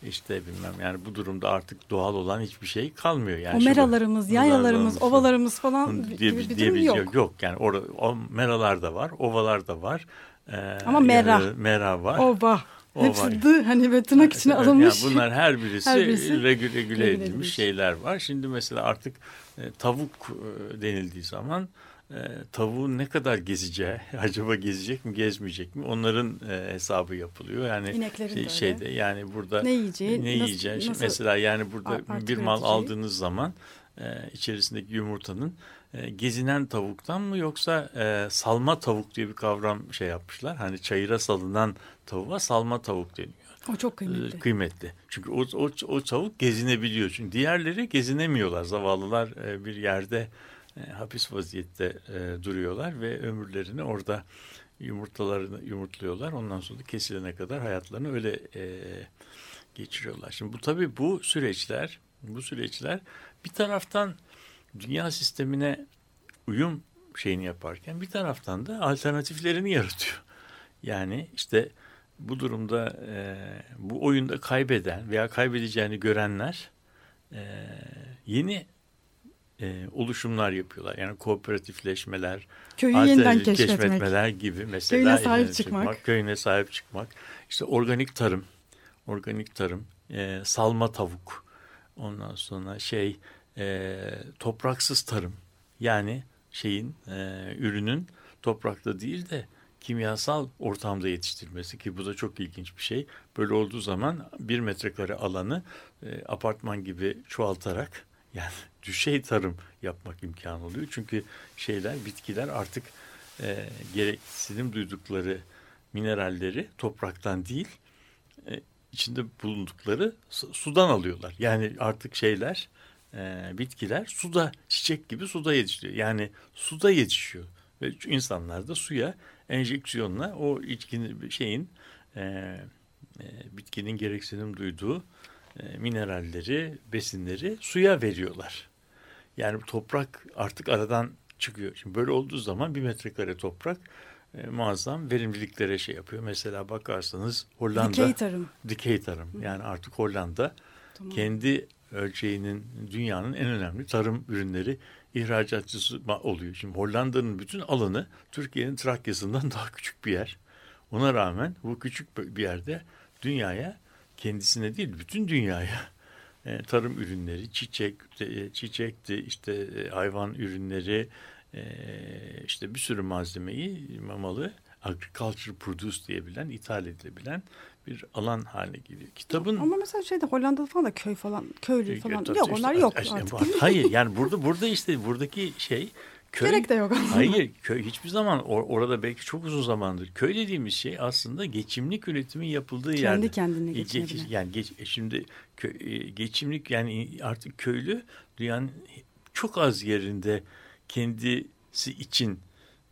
işte bilmem yani bu durumda artık doğal olan hiçbir şey kalmıyor. Yani o meralarımız, yayalarımız, ovalarımız falan diye, gibi bir diye bir yok. Şey yok. Yani orada o meralar da var, ovalar da var. Ee, Ama mera. Yani, mera var. Ova. O Hepsi var. dı hani ve tırnak içine evet, alınmış. Yani bunlar her birisi, her birisi regüle, regüle edilmiş şeyler var. Şimdi mesela artık e, tavuk e, denildiği zaman e, tavuğun ne kadar gezeceği, acaba gezecek mi, gezmeyecek mi? Onların e, hesabı yapılıyor. Yani İneklerin şey, de şeyde yani burada ne yiyeceği, ne nasıl, yiyeceği. Nasıl mesela yani burada bir mal aldığınız zaman e, içerisindeki yumurtanın e, gezinen tavuktan mı yoksa e, salma tavuk diye bir kavram şey yapmışlar. Hani çayıra salınan tavuğa salma tavuk deniyor. O çok kıymetli. E, kıymetli. Çünkü o, o, o tavuk gezinebiliyor. Çünkü diğerleri gezinemiyorlar. Zavallılar e, bir yerde e, hapis vaziyette e, duruyorlar ve ömürlerini orada yumurtalarını yumurtluyorlar. Ondan sonra kesilene kadar hayatlarını öyle e, geçiriyorlar. Şimdi bu tabii bu süreçler bu süreçler bir taraftan dünya sistemine uyum şeyini yaparken bir taraftan da alternatiflerini yaratıyor. Yani işte bu durumda e, bu oyunda kaybeden veya kaybedeceğini görenler e, yeni e, oluşumlar yapıyorlar. Yani kooperatifleşmeler, köyü yeniden keşfetmeler gibi mesela köyüne sahip çıkmak. çıkmak, köyüne sahip çıkmak. İşte organik tarım, organik tarım, e, salma tavuk, ondan sonra şey e, topraksız tarım. Yani şeyin e, ürünün toprakta değil de kimyasal ortamda yetiştirmesi ki bu da çok ilginç bir şey. Böyle olduğu zaman bir metrekare alanı e, apartman gibi çoğaltarak yani düşey tarım yapmak imkanı oluyor. Çünkü şeyler, bitkiler artık e, gereksinim duydukları mineralleri topraktan değil, e, içinde bulundukları sudan alıyorlar. Yani artık şeyler, e, bitkiler suda, çiçek gibi suda yetişiyor. Yani suda yetişiyor. Ve insanlar da suya enjeksiyonla o içkinin şeyin e, e, bitkinin gereksinim duyduğu e, mineralleri, besinleri suya veriyorlar. Yani toprak artık aradan çıkıyor. Şimdi böyle olduğu zaman bir metrekare toprak e, muazzam verimliliklere şey yapıyor. Mesela bakarsanız Hollanda dikey tarım. Dikey tarım. Yani artık Hollanda tamam. kendi ölçeğinin dünyanın en önemli tarım ürünleri ihracatçısı oluyor. Şimdi Hollanda'nın bütün alanı Türkiye'nin Trakya'sından daha küçük bir yer. Ona rağmen bu küçük bir yerde dünyaya kendisine değil bütün dünyaya e, tarım ürünleri, çiçek, e, çiçekti, işte e, hayvan ürünleri, e, işte bir sürü malzemeyi mamalı agriculture produce diyebilen, ithal edilebilen bir alan haline geliyor. Kitabın ama mesela şeyde Hollanda'da falan da köy falan, köylü falan yok işte, onlar yok işte, artık. Hayır yani burada burada işte buradaki şey Köy, Gerek de yok aslında. Hayır köy hiçbir zaman or, orada belki çok uzun zamandır. Köy dediğimiz şey aslında geçimlik üretimin yapıldığı yer. Kendi kendine geçinebilen. Yani geç, şimdi kö, geçimlik yani artık köylü dünyanın çok az yerinde kendisi için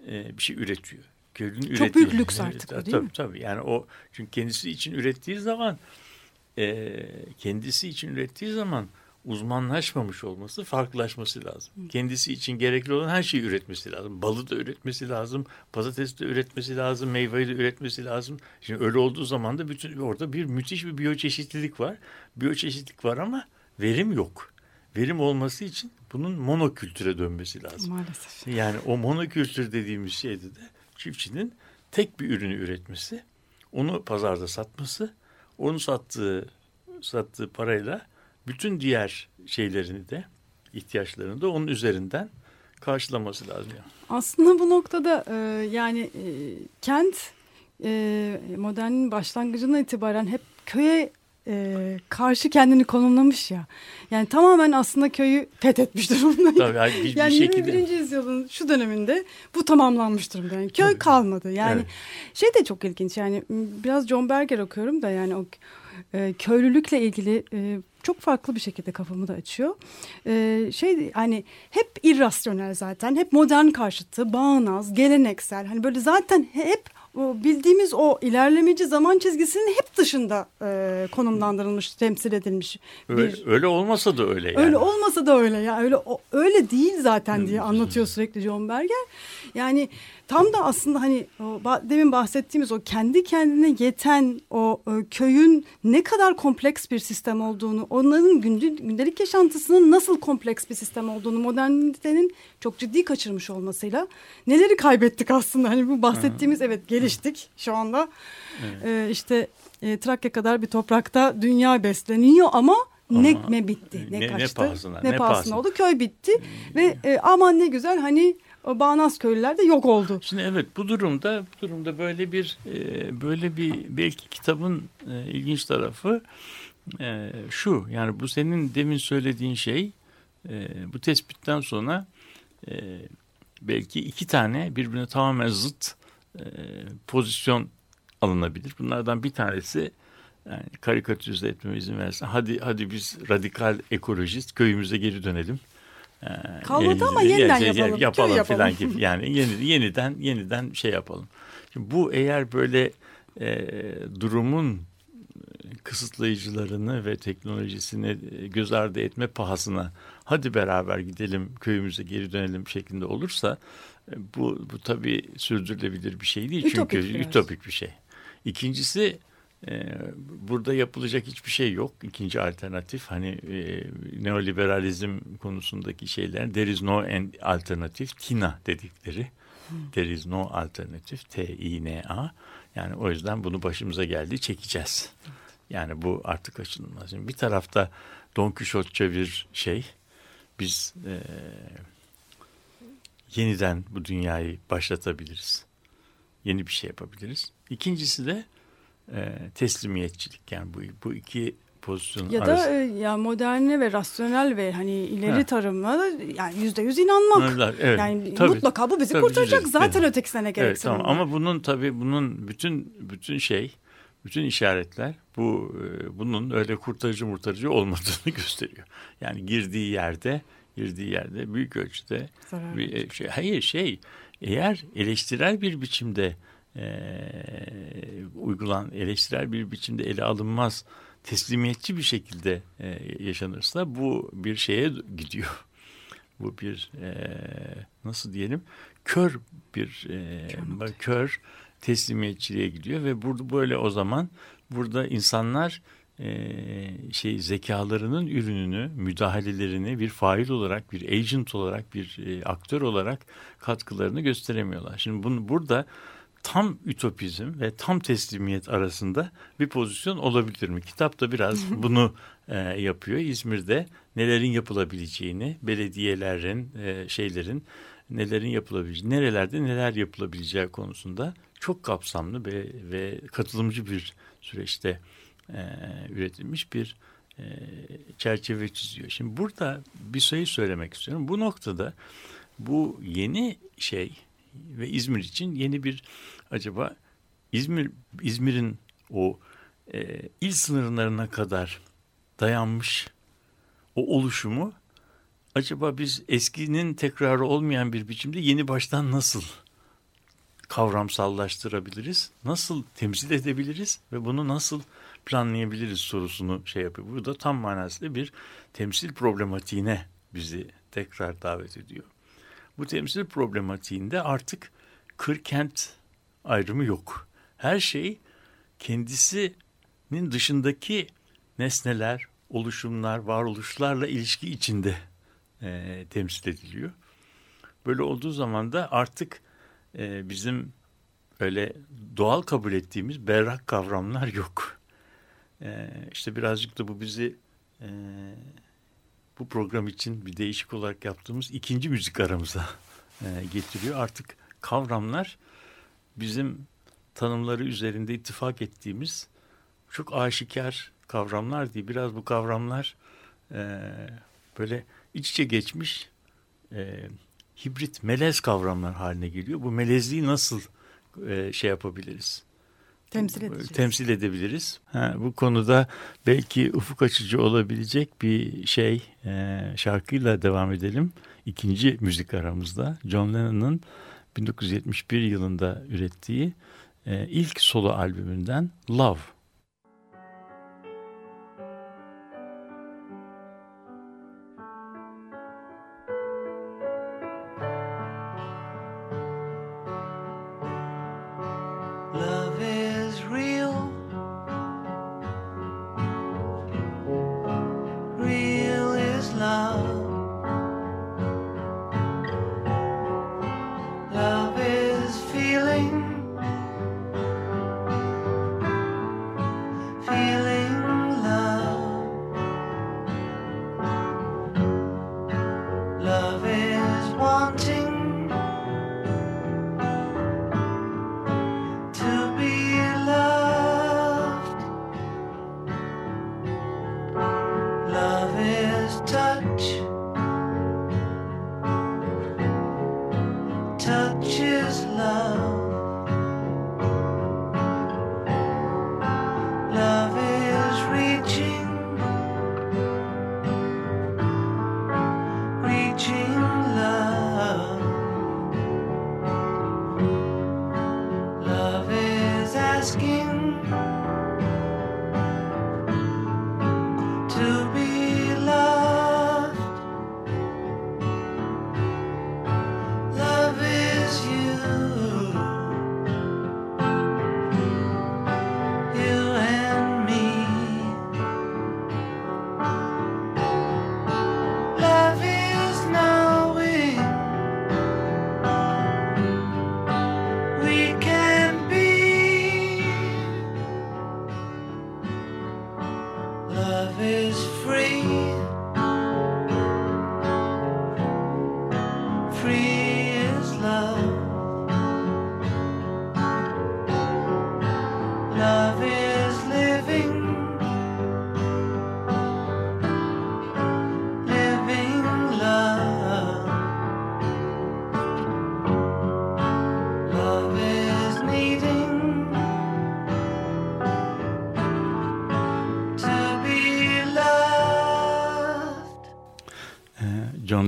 e, bir şey üretiyor. Köylünün çok ürettiği, büyük lüks artık o değil tabii, mi? Tabii yani o çünkü kendisi için ürettiği zaman e, kendisi için ürettiği zaman uzmanlaşmamış olması, farklılaşması lazım. Hı. Kendisi için gerekli olan her şeyi üretmesi lazım. Balı da üretmesi lazım, patates de üretmesi lazım, meyveyi de üretmesi lazım. Şimdi öyle olduğu zaman da bütün orada bir müthiş bir biyoçeşitlilik var. Biyoçeşitlilik var ama verim yok. Verim olması için bunun monokültüre dönmesi lazım. Maalesef. Yani o monokültür dediğimiz şeyde de çiftçinin tek bir ürünü üretmesi, onu pazarda satması, onu sattığı sattığı parayla bütün diğer şeylerini de ihtiyaçlarını da onun üzerinden karşılaması lazım. Yani. Aslında bu noktada e, yani e, kent e, modernin başlangıcından itibaren hep köye e, karşı kendini konumlamış ya. Yani tamamen aslında köyü fethetmiş durumda. Tabii yani bir, yani bir şekilde. 21. yüzyılın şu döneminde bu tamamlanmış durumda. Yani köy Tabii. kalmadı. Yani Evet. şey de çok ilginç yani biraz John Berger okuyorum da yani o e, köylülükle ilgili e, çok farklı bir şekilde kafamı da açıyor. E, şey hani hep irrasyonel zaten. Hep modern karşıtı, bağnaz, geleneksel. Hani böyle zaten hep bildiğimiz o ilerlemeci zaman çizgisinin hep dışında e, konumlandırılmış, temsil edilmiş Öyle, bir öyle olmasa da öyle yani. Öyle olmasa da öyle ya öyle o- öyle değil zaten diye anlatıyor sürekli John Berger. Yani tam da aslında hani o demin bahsettiğimiz o kendi kendine yeten o e, köyün ne kadar kompleks bir sistem olduğunu, onların günde- gündelik yaşantısının nasıl kompleks bir sistem olduğunu modernitenin çok ciddi kaçırmış olmasıyla neleri kaybettik aslında. Hani bu bahsettiğimiz evet geliştik şu anda. E, işte e, Trakya kadar bir toprakta dünya besleniyor ama ne, Ama ne bitti, ne, ne- ne kaçtı, pahasına, ne, ne pahasına oldu. Köy bitti ve e, aman ne güzel hani o bağnaz köylüler de yok oldu. Şimdi evet bu durumda bu durumda böyle bir e, böyle bir belki kitabın e, ilginç tarafı e, şu yani bu senin demin söylediğin şey bu tespitten sonra belki iki tane birbirine tamamen zıt pozisyon alınabilir. Bunlardan bir tanesi yani karikatürize etmeme izin versen hadi hadi biz radikal ekolojist köyümüze geri dönelim. Kalmadı ama yani- yeniden yani- yapalım, yapalım köy falan yapalım. gibi. Yani yeni, yeniden yeniden şey yapalım. Şimdi bu eğer böyle e, durumun kısıtlayıcılarını ve teknolojisini e, göz ardı etme pahasına hadi beraber gidelim köyümüze geri dönelim şeklinde olursa e, bu bu tabii sürdürülebilir bir şey değil Ütopik çünkü biraz. ütopik bir şey. İkincisi e, burada yapılacak hiçbir şey yok. İkinci alternatif hani e, neoliberalizm konusundaki şeyler there is no alternative TINA dedikleri. There is no alternative T-I-N-A. Yani o yüzden bunu başımıza geldi çekeceğiz. Yani bu artık kaçınılmaz. Şimdi bir tarafta Don Quixote'ça bir şey. Biz e, yeniden bu dünyayı başlatabiliriz. Yeni bir şey yapabiliriz. İkincisi de e, teslimiyetçilik. Yani bu, bu iki pozisyonun Ya arası. da e, ya moderne ve rasyonel ve hani ileri Ha. tarıma yani yüzde yüz inanmak. Bunlar, evet, yani tabii. mutlaka bu bizi Tabii, kurtaracak. yüzde- Zaten evet. ötekisine ne Evet, gereksinim tamam. Ama bunun tabii bunun bütün bütün şey, bütün işaretler bu e, bunun öyle kurtarıcı murtarıcı olmadığını gösteriyor. Yani girdiği yerde, girdiği yerde büyük ölçüde Zarar bir e, şey, hayır şey eğer eleştirel bir biçimde e, uygulan eleştirel bir biçimde ele alınmaz teslimiyetçi bir şekilde e, yaşanırsa bu bir şeye gidiyor. Bu bir e, nasıl diyelim kör bir e, kör teslimiyetçiliğe gidiyor ve burada böyle o zaman burada insanlar e, şey zekalarının ürününü, müdahalelerini bir fail olarak, bir agent olarak, bir e, aktör olarak katkılarını gösteremiyorlar. Şimdi bunu burada tam ütopizm ve tam teslimiyet arasında bir pozisyon olabilir mi? Kitap da biraz bunu e, yapıyor. İzmir'de nelerin yapılabileceğini, belediyelerin, e, şeylerin nelerin yapılabileceği, nerelerde neler yapılabileceği konusunda çok kapsamlı ve, ve katılımcı bir süreçte e, üretilmiş bir e, çerçeve çiziyor. Şimdi burada bir şey söylemek istiyorum. Bu noktada bu yeni şey ve İzmir için yeni bir acaba İzmir İzmir'in o e, il sınırlarına kadar dayanmış o oluşumu acaba biz eskinin tekrarı olmayan bir biçimde yeni baştan nasıl kavramsallaştırabiliriz? Nasıl temsil edebiliriz ve bunu nasıl planlayabiliriz sorusunu şey yapıyor. Burada tam manasıyla bir temsil problematiğine bizi tekrar davet ediyor. Bu temsil problematiğinde artık kır kent ayrımı yok. Her şey kendisinin dışındaki nesneler, oluşumlar, varoluşlarla ilişki içinde e, temsil ediliyor. Böyle olduğu zaman da artık e, bizim öyle doğal kabul ettiğimiz berrak kavramlar yok. E, işte birazcık da bu bizi e, bu program için bir değişik olarak yaptığımız ikinci müzik aramıza e, getiriyor. Artık kavramlar bizim tanımları üzerinde ittifak ettiğimiz çok aşikar kavramlar değil. Biraz bu kavramlar e, böyle iç içe geçmiş e, hibrit melez kavramlar haline geliyor. Bu melezliği nasıl e, şey yapabiliriz? Temsil edeceğiz. Temsil edebiliriz. Ha, bu konuda belki ufuk açıcı olabilecek bir şey e, şarkıyla devam edelim. İkinci müzik aramızda John Lennon'ın 1971 yılında ürettiği e, ilk solo albümünden Love. Love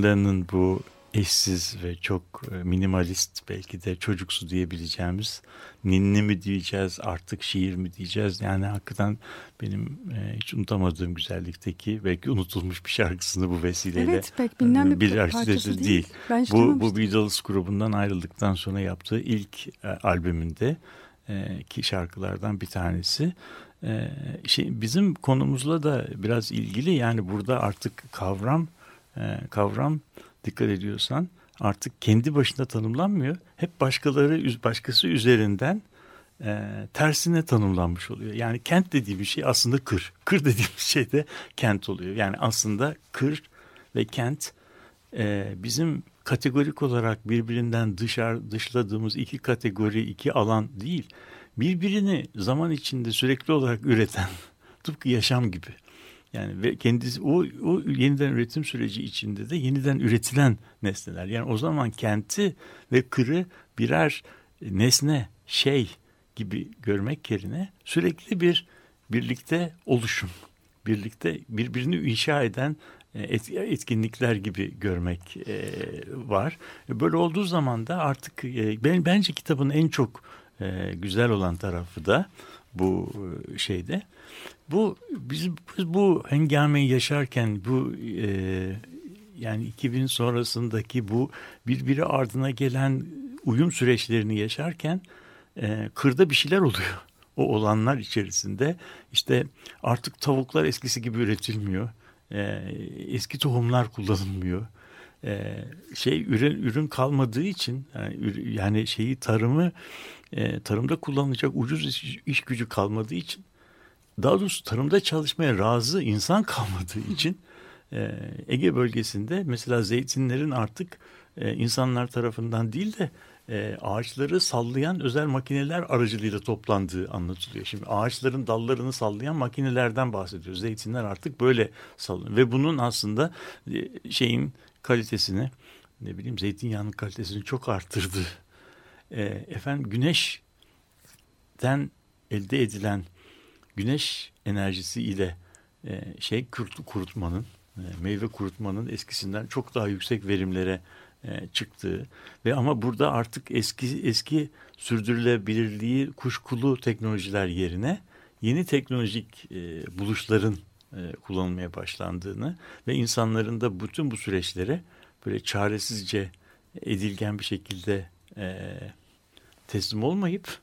John bu eşsiz ve çok e, minimalist belki de çocuksu diyebileceğimiz ninni mi diyeceğiz artık şiir mi diyeceğiz yani hakikaten benim e, hiç unutamadığım güzellikteki belki unutulmuş bir şarkısını bu vesileyle Evet pek bilinen bir, bir parçası değil. değil. Ben Bu, bu. Beatles grubundan ayrıldıktan sonra yaptığı ilk e, albümünde e, ki şarkılardan bir tanesi. E, şey bizim konumuzla da biraz ilgili yani burada artık kavram e, kavram dikkat ediyorsan artık kendi başına tanımlanmıyor. Hep başkaları başkası üzerinden e, tersine tanımlanmış oluyor. Yani kent dediğimiz şey aslında kır. Kır dediğimiz şey de kent oluyor. Yani aslında kır ve kent e, bizim kategorik olarak birbirinden dışarı dışladığımız iki kategori, iki alan değil. Birbirini zaman içinde sürekli olarak üreten tıpkı yaşam gibi. Yani ve kendisi o, o yeniden üretim süreci içinde de yeniden üretilen nesneler. Yani o zaman kenti ve kırı birer nesne, şey gibi görmek yerine sürekli bir birlikte oluşum, birlikte birbirini inşa eden e, et- etkinlikler gibi görmek e, var. Böyle olduğu zaman da artık e, ben bence kitabın en çok e, güzel olan tarafı da bu e, şeyde. Bu biz, biz bu hengameyi yaşarken bu e, yani 2000 sonrasındaki bu birbiri ardına gelen uyum süreçlerini yaşarken e, kırda bir şeyler oluyor. O olanlar içerisinde işte artık tavuklar eskisi gibi üretilmiyor. E, eski tohumlar kullanılmıyor. E, şey ürün ürün kalmadığı için yani, yani şeyi tarımı e, tarımda kullanılacak ucuz iş, iş gücü kalmadığı için daha doğrusu tarımda çalışmaya razı insan kalmadığı için e, Ege bölgesinde mesela zeytinlerin artık e, insanlar tarafından değil de e, ağaçları sallayan özel makineler aracılığıyla toplandığı anlatılıyor. Şimdi ağaçların dallarını sallayan makinelerden bahsediyoruz. Zeytinler artık böyle sallanıyor ve bunun aslında e, şeyin kalitesini ne bileyim zeytinyağının kalitesini çok arttırdı. E, efendim güneşten elde edilen güneş enerjisi ile e, şey kurutmanın e, meyve kurutmanın eskisinden çok daha yüksek verimlere e, çıktığı ve ama burada artık eski eski sürdürülebilirliği kuşkulu teknolojiler yerine yeni teknolojik e, buluşların e, kullanılmaya başlandığını ve insanların da bütün bu süreçlere böyle çaresizce edilgen bir şekilde e, teslim olmayıp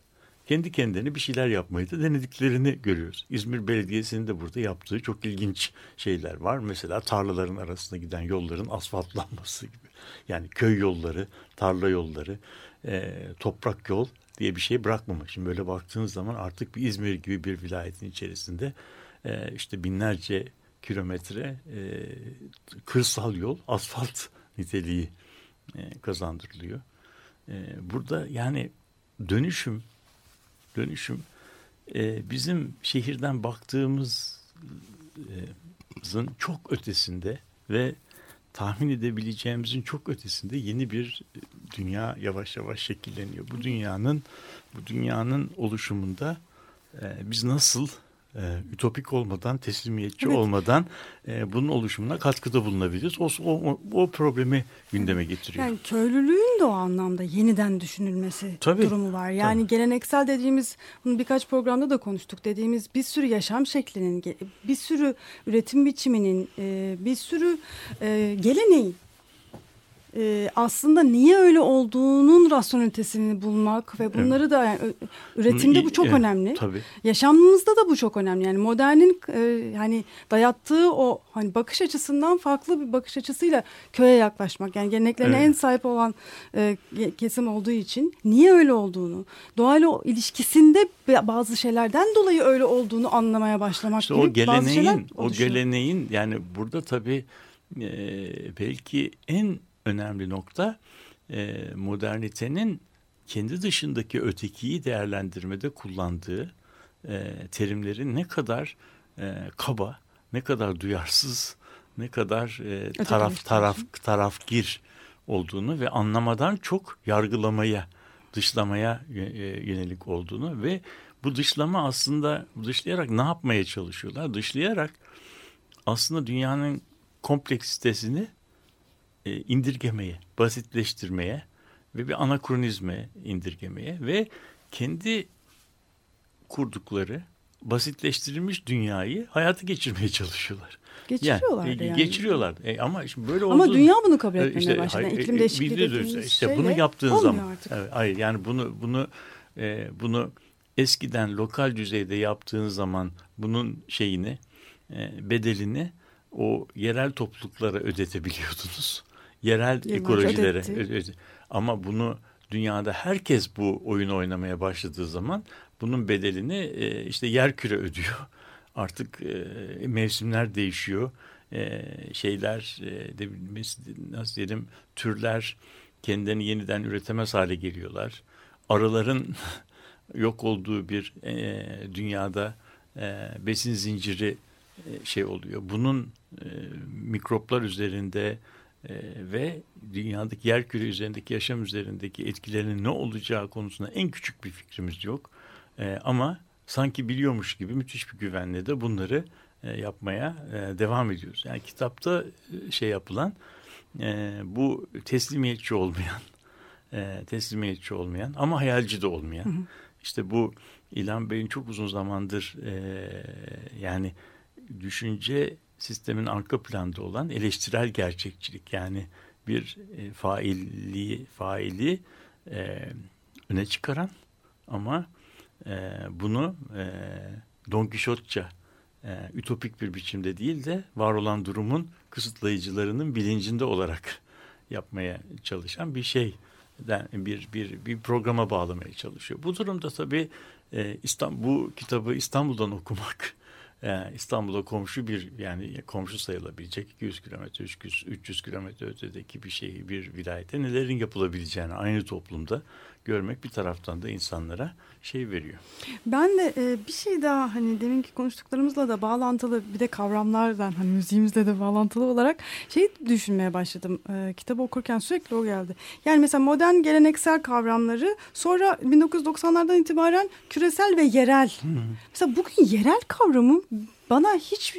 kendi kendilerine bir şeyler yapmayı da denediklerini görüyoruz. İzmir Belediyesi'nin de burada yaptığı çok ilginç şeyler var. Mesela tarlaların arasında giden yolların asfaltlanması gibi. Yani köy yolları, tarla yolları, e, toprak yol diye bir şey bırakmamış. Şimdi böyle baktığınız zaman artık bir İzmir gibi bir vilayetin içerisinde e, işte binlerce kilometre e, kırsal yol asfalt niteliği e, kazandırılıyor. E, burada yani dönüşüm dönüşüm e, bizim şehirden baktığımızın çok ötesinde ve tahmin edebileceğimizin çok ötesinde yeni bir dünya yavaş yavaş şekilleniyor. Bu dünyanın bu dünyanın oluşumunda e, biz nasıl e, ütopik olmadan, teslimiyetçi Evet. olmadan e, bunun oluşumuna katkıda bulunabiliriz. O, o, o problemi gündeme getiriyor. Yani köylülüğün de o anlamda yeniden düşünülmesi Tabii, durumu var. Yani tabii. geleneksel dediğimiz, bunu birkaç programda da konuştuk dediğimiz bir sürü yaşam şeklinin, bir sürü üretim biçiminin, e, bir sürü e, geleneğin e, aslında niye öyle olduğunun rasyonelitesini bulmak ve bunları da yani, üretimde bu çok Evet, önemli. Tabii. Yaşamımızda da bu çok önemli. Yani modernin e, yani dayattığı o hani bakış açısından farklı bir bakış açısıyla köye yaklaşmak. Yani geleneklerine Evet. en sahip olan e, kesim olduğu için niye öyle olduğunu, doğayla o ilişkisinde bazı şeylerden dolayı öyle olduğunu anlamaya başlamak İşte gibi o bazı şeyler geleneğin, o oluşuyor. geleneğin yani burada tabii e, belki en önemli nokta e, modernitenin kendi dışındaki ötekiyi değerlendirmede kullandığı e, terimlerin ne kadar e, kaba, ne kadar duyarsız, ne kadar e, taraf Ötekileştirici. taraf tarafgir olduğunu ve anlamadan çok yargılamaya, dışlamaya e, e, yönelik olduğunu ve bu dışlama aslında dışlayarak ne yapmaya çalışıyorlar? Dışlayarak aslında dünyanın kompleksitesini e, indirgemeye, basitleştirmeye ve bir anakronizme indirgemeye ve kendi kurdukları basitleştirilmiş dünyayı hayata geçirmeye çalışıyorlar. Geçiriyorlar yani, e, yani. Geçiriyorlar. E, ama şimdi böyle Ama dünya bunu kabul e, etmemeye işte, başladı. hayır, iklim değişikliği dediğimiz işte bunu yaptığın olmuyor zaman artık. evet, hayır yani bunu bunu e, bunu eskiden lokal düzeyde yaptığın zaman bunun şeyini e, bedelini o yerel topluluklara ödetebiliyordunuz. Yerel Yıllarca ekolojilere. öde- Ama bunu dünyada herkes bu oyunu oynamaya başladığı zaman bunun bedelini e, işte yer küre ödüyor. Artık e, mevsimler değişiyor. E, şeyler e, de, nasıl diyelim türler kendilerini yeniden üretemez hale geliyorlar. Arıların yok olduğu bir e, dünyada e, besin zinciri e, şey oluyor. Bunun e, mikroplar üzerinde e, ve dünyadaki yer küre üzerindeki yaşam üzerindeki etkilerinin ne olacağı konusunda en küçük bir fikrimiz yok. E, ama sanki biliyormuş gibi müthiş bir güvenle de bunları e, yapmaya e, devam ediyoruz. Yani kitapta e, şey yapılan e, bu teslimiyetçi olmayan, e, teslimiyetçi olmayan ama hayalci de olmayan. İşte bu İlhan Bey'in çok uzun zamandır e, yani düşünce sistemin arka planda olan eleştirel gerçekçilik yani bir e, failliği faili e, öne çıkaran ama e, bunu e, Don Quixote'ça e, ütopik bir biçimde değil de var olan durumun kısıtlayıcılarının bilincinde olarak yapmaya çalışan bir şey bir bir bir programa bağlamaya çalışıyor. Bu durumda tabii e, İstanbul bu kitabı İstanbul'dan okumak e, İstanbul'a komşu bir yani komşu sayılabilecek 200 kilometre 300, 300 kilometre ötedeki bir şehir bir vilayete nelerin yapılabileceğini aynı toplumda görmek bir taraftan da insanlara şey veriyor. Ben de e, bir şey daha hani deminki konuştuklarımızla da bağlantılı bir de kavramlardan hani müziğimizle de bağlantılı olarak şey düşünmeye başladım. E, kitabı okurken sürekli o geldi. Yani mesela modern geleneksel kavramları sonra 1990'lardan itibaren küresel ve yerel. Mesela bugün yerel kavramı bana hiç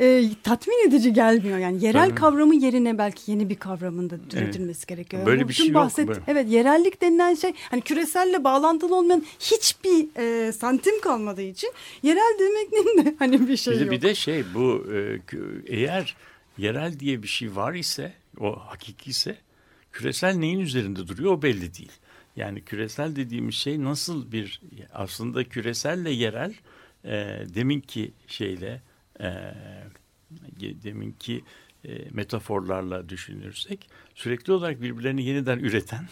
e, tatmin edici gelmiyor. Yani yerel Tabii. kavramı yerine belki yeni bir kavramın da türetilmesi gerekiyor. Böyle Bu bir şey yok, bahset- böyle. Evet yerellik denilen şey hani küreselle bağlantılı olmayan hiçbir e, santim kalmadığı için yerel demeknin de hani bir şey Bir de, yok. bir de şey bu e, eğer yerel diye bir şey var ise o hakiki ise küresel neyin üzerinde duruyor o belli değil. Yani küresel dediğimiz şey nasıl bir aslında küreselle yerel e, deminki şeyle e, deminki e, metaforlarla düşünürsek sürekli olarak birbirlerini yeniden üreten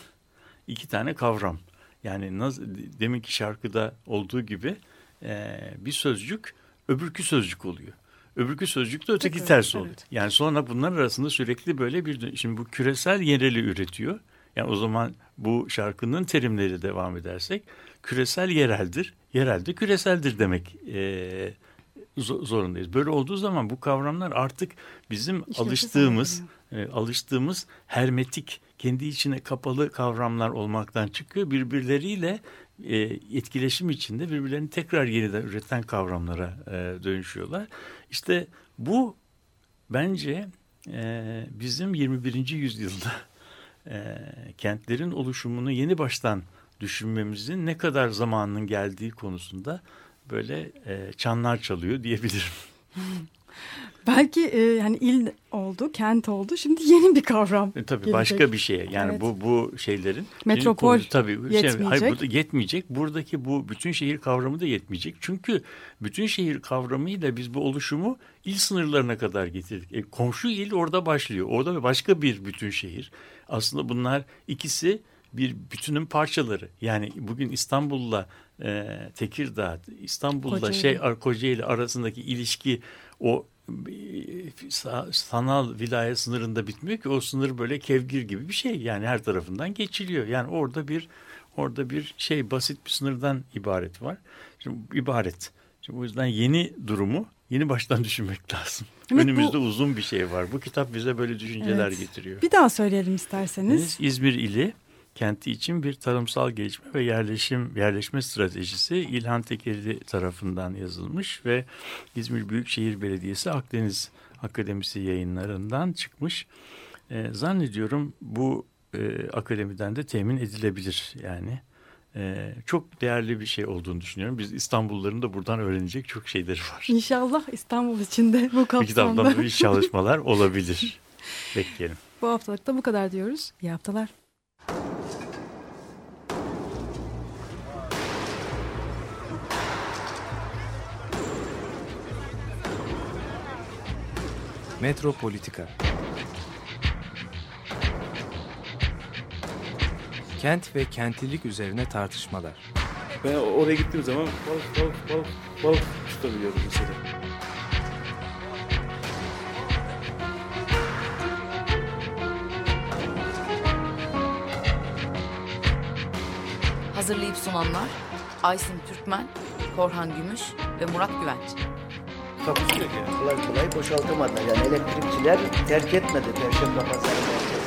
iki tane kavram. Yani nasıl, deminki şarkıda olduğu gibi e, bir sözcük öbürkü sözcük oluyor. Öbürkü sözcük de öteki Tekrar, ters evet. oluyor. Yani sonra bunlar arasında sürekli böyle bir şimdi bu küresel yereli üretiyor. Yani o zaman bu şarkının terimleri devam edersek küresel yereldir, yerel de küreseldir demek e, zo- zorundayız. Böyle olduğu zaman bu kavramlar artık bizim İşlevsiz alıştığımız e, alıştığımız hermetik kendi içine kapalı kavramlar olmaktan çıkıyor. Birbirleriyle e, etkileşim içinde birbirlerini tekrar yeniden üreten kavramlara e, dönüşüyorlar. İşte bu bence e, bizim 21. yüzyılda e, kentlerin oluşumunu yeni baştan düşünmemizin ne kadar zamanının geldiği konusunda böyle e, çanlar çalıyor diyebilirim. Belki e, yani il oldu, kent oldu. Şimdi yeni bir kavram. E, tabii gelecek. başka bir şeye yani Evet. bu bu şeylerin Metropol Şimdi, tabii şey, yetmeyecek. hayır burada yetmeyecek. Buradaki bu bütün şehir kavramı da yetmeyecek. Çünkü bütün şehir kavramıyla biz bu oluşumu il sınırlarına kadar getirdik. E, komşu il orada başlıyor. Orada başka bir bütün şehir. Aslında bunlar ikisi bir bütünün parçaları. Yani bugün İstanbul'la e, Tekirdağ, İstanbul'la Kocaeli. şey Kocaeli arasındaki ilişki o e, sa- sanal vilayet sınırında bitmiyor ki o sınır böyle kevgir gibi bir şey yani her tarafından geçiliyor. Yani orada bir orada bir şey basit bir sınırdan ibaret var. Şimdi ibaret. Şimdi o yüzden yeni durumu yeni baştan düşünmek lazım. Evet, Önümüzde bu- uzun bir şey var. Bu kitap bize böyle düşünceler Evet. getiriyor. Bir daha söyleyelim isterseniz. İzmir ili kenti için bir tarımsal gelişme ve yerleşim yerleşme stratejisi İlhan Tekeli tarafından yazılmış ve İzmir Büyükşehir Belediyesi Akdeniz Akademisi yayınlarından çıkmış. Ee, zannediyorum bu e, akademiden de temin edilebilir yani. Ee, çok değerli bir şey olduğunu düşünüyorum. Biz İstanbulluların da buradan öğrenecek çok şeyleri var. İnşallah İstanbul içinde bu Bir kapsamda. kitaptan bir çalışmalar olabilir. Bekleyelim. bu haftalık da bu kadar diyoruz. İyi haftalar. Metropolitika Kent ve kentlilik üzerine tartışmalar. Ben oraya gittiğim zaman balık balık balık balık tutabiliyorum mesela. Hazırlayıp sunanlar Aysin Türkmen, Korhan Gümüş ve Murat Güvenç. Takusuyor ki. Kolay kolay boşaltamadı. Yani elektrikçiler terk etmedi Perşembe Pazarı merkezinde.